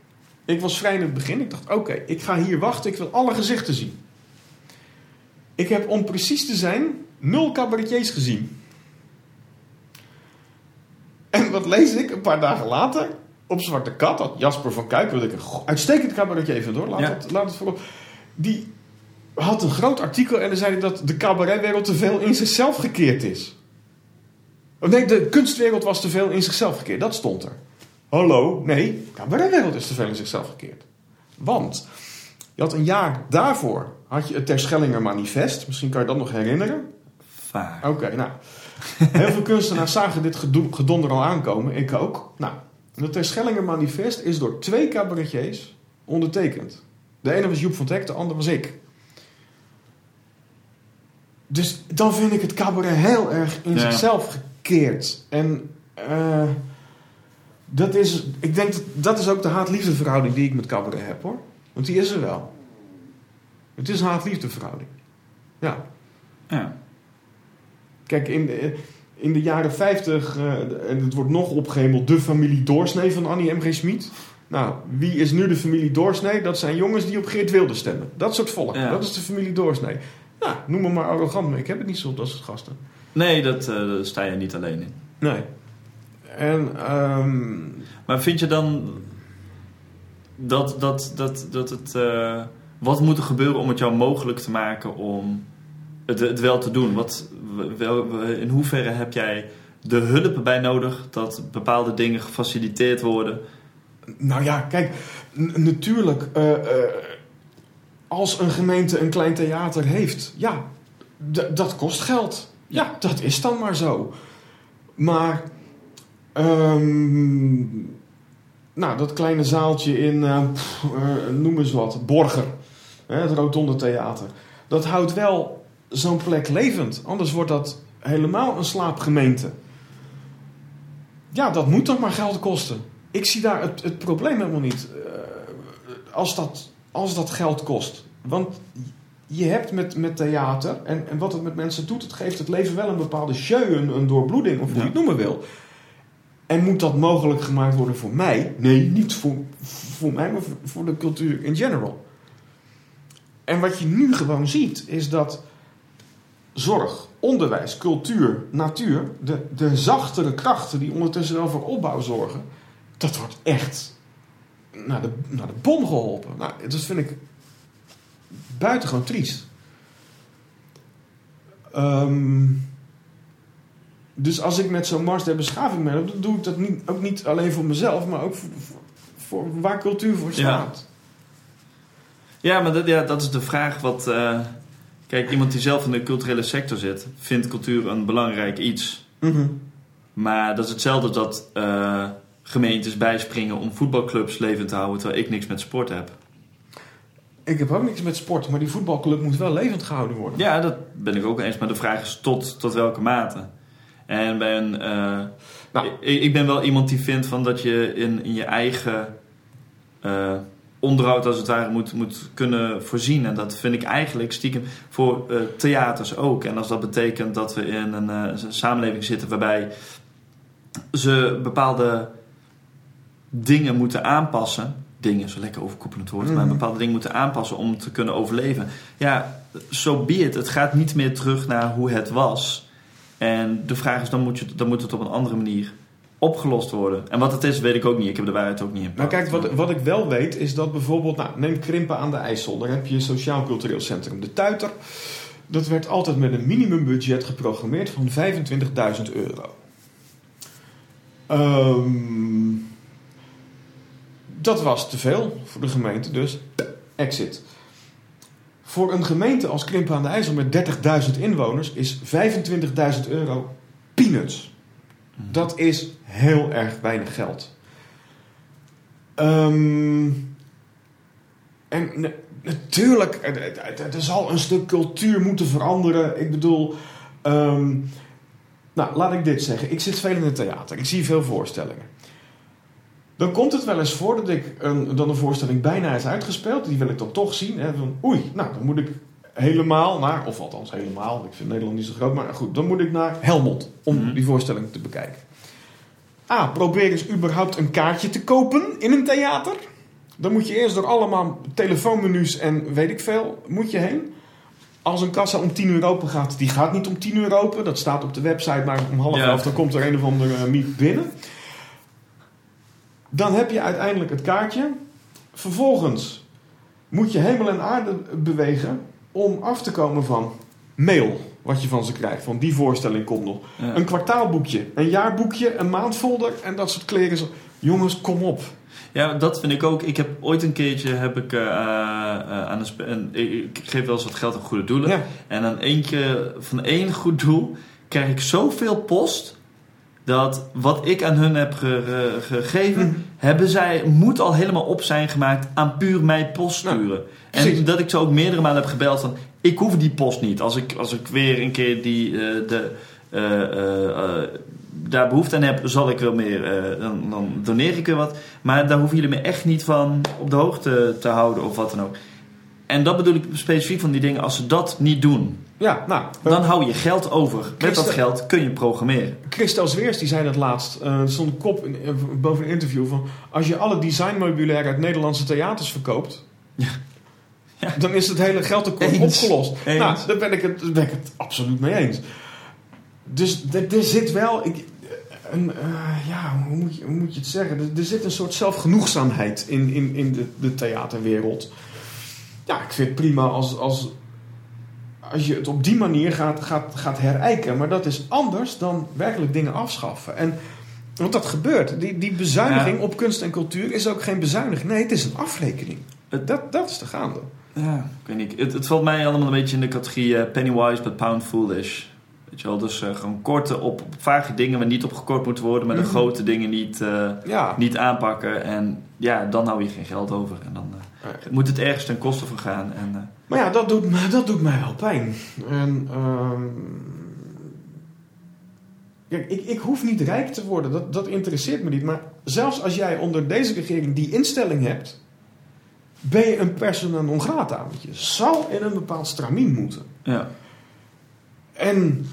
Ik was vrij in het begin. Ik dacht, oké, ik ga hier wachten. Ik wil alle gezichten zien. Ik heb, om precies te zijn, nul cabaretiers gezien. En wat lees ik een paar dagen later? Op Zwarte Kat had Jasper van Kuik, wat ik een uitstekend cabaretier vind hoor, laat, Ja. het, laat het voorop. Die had een groot artikel en dan zei hij dat de cabaretwereld te veel in zichzelf gekeerd is. Nee, de kunstwereld was te veel in zichzelf gekeerd, dat stond er. Hallo, nee, de cabaretwereld is te veel in zichzelf gekeerd. Want je had een jaar daarvoor had je het Terschellinger manifest, misschien kan je dat nog herinneren. Vaak. Oké, nou. Heel veel kunstenaars zagen dit gedo- gedonder al aankomen. Ik ook. Nou, het Terschellinger manifest is door twee cabaretiers ondertekend. De ene was Joep van Teck, de andere was ik. dus dan vind ik het cabaret heel erg in Ja. zichzelf gekeerd. En eh, dat is, ik denk dat dat is ook de haat-liefde verhouding die ik met cabaret heb hoor. Want die is er wel. Het is een haat-liefde verhouding. Ja. Ja. Kijk, in de, in de jaren 50, eh, en het wordt nog opgehemeld, de familie Doorsnee van Annie M. G. Schmid. Nou, wie is nu de familie Doorsnee? Dat zijn jongens die op Geert Wilde stemmen. Dat soort volk. Ja. Dat is de familie Doorsnee. Nou, noem me maar arrogant, maar ik heb het niet zo op dat soort gasten. Nee, dat, eh, daar sta je niet alleen in. Nee. En, ehm, Maar vind je dan dat, dat, dat, dat het. eh, wat moet er gebeuren om het jou mogelijk te maken om het, het wel te doen? Wat, wel, in hoeverre heb jij de hulp bij nodig dat bepaalde dingen gefaciliteerd worden? nou ja, kijk, natuurlijk, eh, als een gemeente een klein theater heeft, ja, dat kost geld. Ja, dat is dan maar zo. Maar, ehm, nou, dat kleine zaaltje in, eh, pff, eh, noem eens wat, Borger, hè, het Rotonde Theater, dat houdt wel zo'n plek levend. Anders wordt dat helemaal een slaapgemeente. Ja, dat moet toch maar geld kosten. Ik zie daar het, het probleem helemaal niet. eh, als, dat, als dat geld kost. Want je hebt met, met theater, en, en wat het met mensen doet, het geeft het leven wel een bepaalde jeu, een, een doorbloeding, of hoe je het noemen wil. En moet dat mogelijk gemaakt worden voor mij? Nee, niet voor, voor mij, maar voor, voor de cultuur in general. En wat je nu gewoon ziet, is dat zorg, onderwijs, cultuur, natuur, de, de zachtere krachten die ondertussen wel voor opbouw zorgen, dat wordt echt naar de, naar de bom geholpen. Nou, dat vind ik buitengewoon triest. Ehm, dus als ik met zo'n Mars der Beschaving ben, dan doe ik dat niet, ook niet alleen voor mezelf, maar ook voor, voor, waar cultuur voor staat. Ja, maar dat, ja, dat is de vraag wat. eh, kijk, iemand die zelf in de culturele sector zit, vindt cultuur een belangrijk iets. Mhm. Maar dat is hetzelfde dat eh, gemeentes bijspringen om voetbalclubs levend te houden, terwijl ik niks met sport heb. Ik heb ook niks met sport, maar die voetbalclub moet wel levend gehouden worden. Ja, dat ben ik ook eens. Maar de vraag is tot, tot welke mate. En bij een. eh, Nou. ik, ik ben wel iemand die vindt van dat je in, in je eigen eh, onderhoud als het ware moet, moet kunnen voorzien. En dat vind ik eigenlijk stiekem voor eh, theaters ook. En als dat betekent dat we in een eh, samenleving zitten waarbij ze bepaalde dingen moeten aanpassen. Dingen, zo lekker overkoepelend woord. Maar Mhm. bepaalde dingen moeten aanpassen om te kunnen overleven. Ja, so be it. Het gaat niet meer terug naar hoe het was. En de vraag is, dan moet, je, dan moet het op een andere manier opgelost worden. En wat het is, weet ik ook niet. Ik heb de waarheid ook niet in Nou pacht. kijk, wat, wat ik wel weet is dat bijvoorbeeld, nou, neem Krimpen aan de IJssel. Daar heb je een sociaal-cultureel centrum, de Tuiter. Dat werd altijd met een minimumbudget geprogrammeerd van 25.000 euro. Ehm, dat was te veel voor de gemeente, dus exit. Voor een gemeente als Krimpen aan de IJssel met 30.000 inwoners is 25.000 euro peanuts. Dat is heel erg weinig geld. Ehm, en na- natuurlijk, er, er- er zal een stuk cultuur moeten veranderen. Ik bedoel, ehm, nou, laat ik dit zeggen. Ik zit veel in het theater. Ik zie veel voorstellingen. Dan komt het wel eens voor dat ik een, dan een voorstelling bijna is uitgespeeld. Die wil ik dan toch zien. Hè, van, oei, nou, dan moet ik helemaal naar, of althans helemaal, ik vind Nederland niet zo groot, maar goed, dan moet ik naar Helmond om Mhm. die voorstelling te bekijken. A, probeer eens überhaupt een kaartje te kopen in een theater. Dan moet je eerst door allemaal telefoonmenu's en weet ik veel, moet je heen. Als een kassa om 10 uur open gaat, die gaat niet om 10 uur open. Dat staat op de website, maar om half Ja. elf dan komt er een of andere miep binnen. Dan heb je uiteindelijk het kaartje. Vervolgens moet je hemel en aarde bewegen om af te komen van mail. Wat je van ze krijgt. Van die voorstelling komt nog. Ja. Een kwartaalboekje, een jaarboekje, een maandfolder en dat soort kleren. Jongens, kom op. Ja, dat vind ik ook. Ik heb ooit een keertje heb ik, eh, eh, aan een, ik ik geef wel eens wat geld aan goede doelen. Ja. En aan eentje van één goed doel krijg ik zoveel post. Dat wat ik aan hun heb ge- ge- gegeven, Mhm. hebben zij, moet al helemaal op zijn gemaakt aan puur mij post sturen. en dat ik ze ook meerdere malen heb gebeld van, ik hoef die post niet. Als ik, als ik weer een keer die, eh, de, eh, eh, daar behoefte aan heb, zal ik wel meer, dan, dan doneer ik weer wat. Maar daar hoeven jullie me echt niet van op de hoogte te houden of wat dan ook. En dat bedoel ik specifiek van die dingen. Als ze dat niet doen, Ja, nou, dan hou je geld over. Met dat geld kun je programmeren. Christel Zweers die zei dat laatst. eh, er stond een kop in, eh, boven een interview van... als je alle designmeubilair uit Nederlandse theaters verkoopt... Ja. Ja. dan is het hele geldtekort Eens. opgelost. Eens. Nou, daar ben, ik het, daar ben ik het absoluut mee eens. Dus er, zit wel... Ik, een, eh, ja, hoe moet, je, hoe moet je het zeggen? Er, er zit een soort zelfgenoegzaamheid in, in, in de, de theaterwereld. Ja, ik vind het prima als... als als je het op die manier gaat, gaat, gaat herijken. Maar dat is anders dan werkelijk dingen afschaffen. En, want dat gebeurt. Die, die bezuiniging Ja. op kunst en cultuur is ook geen bezuiniging. Nee, het is een afrekening. Dat, dat is de gaande. Ja, ik weet niet. Het, het valt mij allemaal een beetje in de categorie eh, pennywise but pound foolish. Weet je wel, dus eh, gewoon korte op, op vage dingen waar niet op gekort moeten worden, maar de Mhm. grote dingen niet, eh, Ja, niet aanpakken. En ja, dan hou je geen geld over. En dan moet het ergens ten koste van gaan. En, eh, maar ja, dat doet, dat doet mij wel pijn. En, kijk, ik, ik hoef niet rijk te worden. Dat, dat interesseert me niet. Maar zelfs als jij onder deze regering die instelling hebt... ben je een persona non grata. Want je zal in een bepaald stramien moeten. ja. En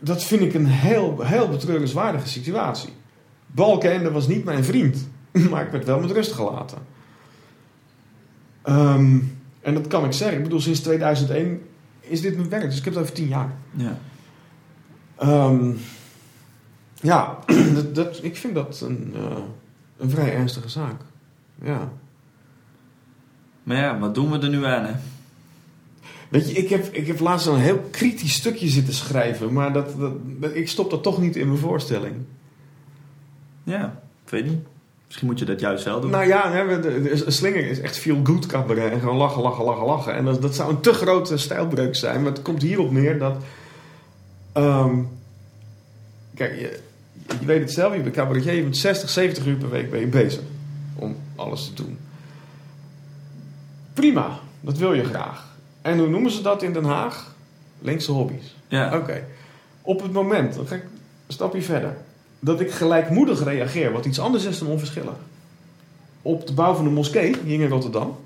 dat vind ik een heel, heel betreurenswaardige situatie. Balkenende was niet mijn vriend, maar ik werd wel met rust gelaten. Ehm, en dat kan ik zeggen. Ik bedoel, sinds 2001 is dit mijn werk, dus ik heb het over tien jaar. ja. Ehm, ja, dat, dat, ik vind dat een, eh, een vrij ernstige zaak. Ja. Maar ja, wat doen we er nu aan, hè? Weet je, ik heb, ik heb laatst een heel kritisch stukje zitten schrijven, maar dat, dat, dat- ik stop dat toch niet in mijn voorstelling. Ja, ik weet niet. Misschien moet je dat juist wel doen. Nou ja, hè, we- de, de- Slinger is echt veel good cabaret. En gewoon lachen, lachen, lachen, lachen. En dat, dat zou een te grote stijlbreuk zijn. Maar het komt hierop neer dat... ehm, kijk, je, je weet het zelf. Je bent cabaretier. Je bent 60, 70 uur per week ben je bezig. Om alles te doen. Prima. Dat wil je graag. En hoe noemen ze dat in Den Haag? Linkse hobby's. ja. Oké. Op het moment, dan ga ik een stapje verder, dat ik gelijkmoedig reageer, wat iets anders is dan onverschillig, op de bouw van een moskee hier in Rotterdam,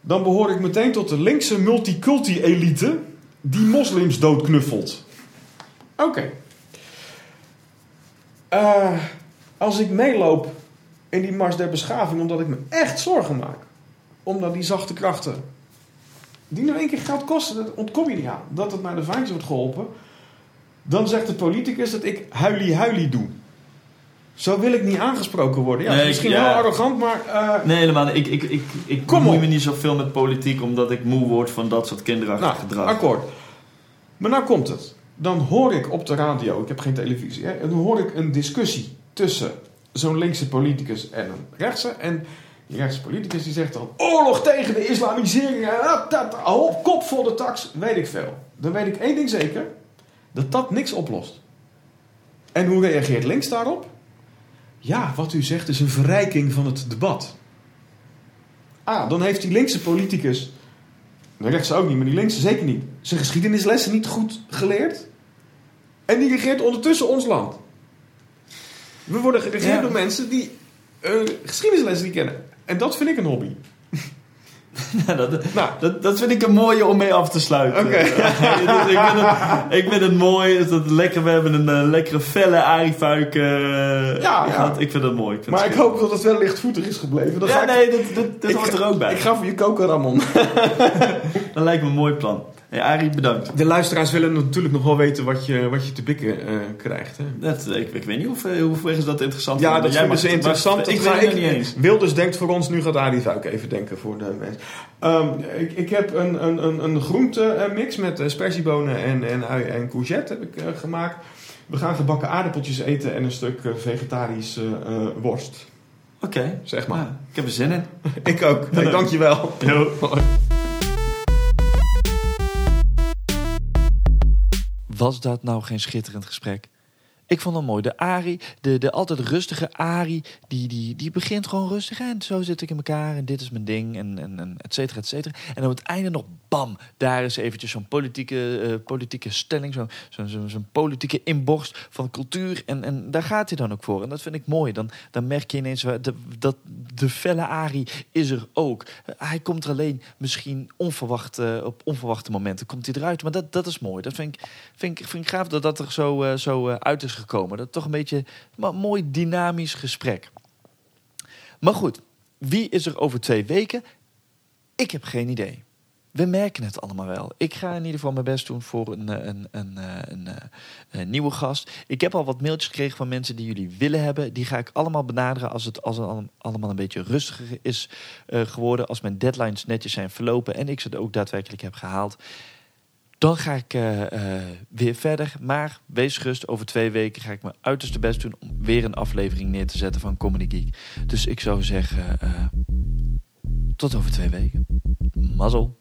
dan behoor ik meteen tot de linkse multiculti-elite die moslims doodknuffelt. Oké. Eh, als ik meeloop in die mars der beschaving omdat ik me echt zorgen maak, omdat die zachte krachten die nu één keer geld kosten, dat ontkom je niet aan. Dat het naar de vaantjes wordt geholpen. Dan zegt de politicus dat ik huilie-huilie doe. Zo wil ik niet aangesproken worden. Ja, Nee, misschien ja. wel arrogant, maar... eh, Nee, helemaal niet. Ik, ik, ik, ik Kom bemoei op. me niet zoveel met politiek, omdat ik moe word van dat soort kinderachtig nou, gedrag. akkoord. Maar nou komt het. Dan hoor ik op de radio, ik heb geen televisie, hè, dan hoor ik een discussie tussen zo'n linkse politicus en een rechtse. En die rechtse politicus die zegt dan: oorlog tegen de islamisering. En dat, kop voor de tax. Weet ik veel. Dan weet ik één ding zeker: dat dat niks oplost. En hoe reageert links daarop? Ja, wat u zegt is een verrijking van het debat. Ah, dan heeft die linkse politicus, de rechtse ook niet, maar die linkse zeker niet, zijn geschiedenislessen niet goed geleerd. En die regeert ondertussen ons land. We worden geregeerd Ja. door mensen die eh, geschiedenislessen niet kennen. En dat vind ik een hobby. Dat, Nou, dat, dat vind ik een mooie om mee af te sluiten. Oké. ik, vind het, ik vind het mooi. Is dat lekker, we hebben een eh, lekkere felle Arifuik eh, Ja. Ik vind het mooi. Ik vind maar het ik hoop dat het wel lichtvoetig is gebleven. Dan Ja, ik- nee, dat, dat, hoort ga- er ook bij. Ik ga voor je koken, Ramon. Dat lijkt me een mooi plan. Hey, Arie, bedankt. De luisteraars willen natuurlijk nog wel weten wat je, wat je te bikken eh, krijgt. Hè? Dat, ik, ik weet niet of, eh, hoeveel is dat interessant Ja, dat vinden ze het- interessant. Ik ga weet het niet eens. Wilders denkt voor ons, nu gaat Arie Vuik even denken voor de mensen. Ehm, ik, ik heb een, een, een, een groentemix met aspergebonen en, en ui en courgette heb ik, eh, gemaakt. We gaan gebakken aardappeltjes eten en een stuk eh, vegetarische eh, worst. Oké. Zeg maar. Ja, ik heb er zin in. Ik ook. Nee, dankjewel. Hoi. Was dat nou geen schitterend gesprek? Ik vond hem mooi. De Ari, de, de altijd rustige Ari, die, die, die begint gewoon rustig. En zo zit ik in elkaar en dit is mijn ding en, en, en et cetera, et cetera. En op het einde nog, bam, daar is eventjes zo'n politieke, uh, politieke stelling, zo'n zo, zo, zo politieke inborst van cultuur. En, en daar gaat hij dan ook voor. En dat vind ik mooi. Dan, dan merk je ineens de, dat de felle Ari is er ook. hij komt er alleen misschien onverwacht, uh, op onverwachte momenten komt hij eruit. Maar dat, dat is mooi. Dat vind ik, vind ik, vind ik gaaf dat dat er zo, uh, zo uit is gekomen. Dat toch een beetje een mooi dynamisch gesprek. Maar goed, wie is er over twee weken? Ik heb geen idee. We merken het allemaal wel. Ik ga in ieder geval mijn best doen voor een, een, een, een, een, nieuwe gast. Ik heb al wat mailtjes gekregen van mensen die jullie willen hebben. Die ga ik allemaal benaderen als het, als het allemaal een beetje rustiger is geworden. Als mijn deadlines netjes zijn verlopen en ik ze ook daadwerkelijk heb gehaald. Dan ga ik eh, eh, weer verder. Maar wees gerust, over twee weken ga ik mijn uiterste best doen om weer een aflevering neer te zetten van Comedy Geek. Dus ik zou zeggen, eh, tot over twee weken. Mazzel.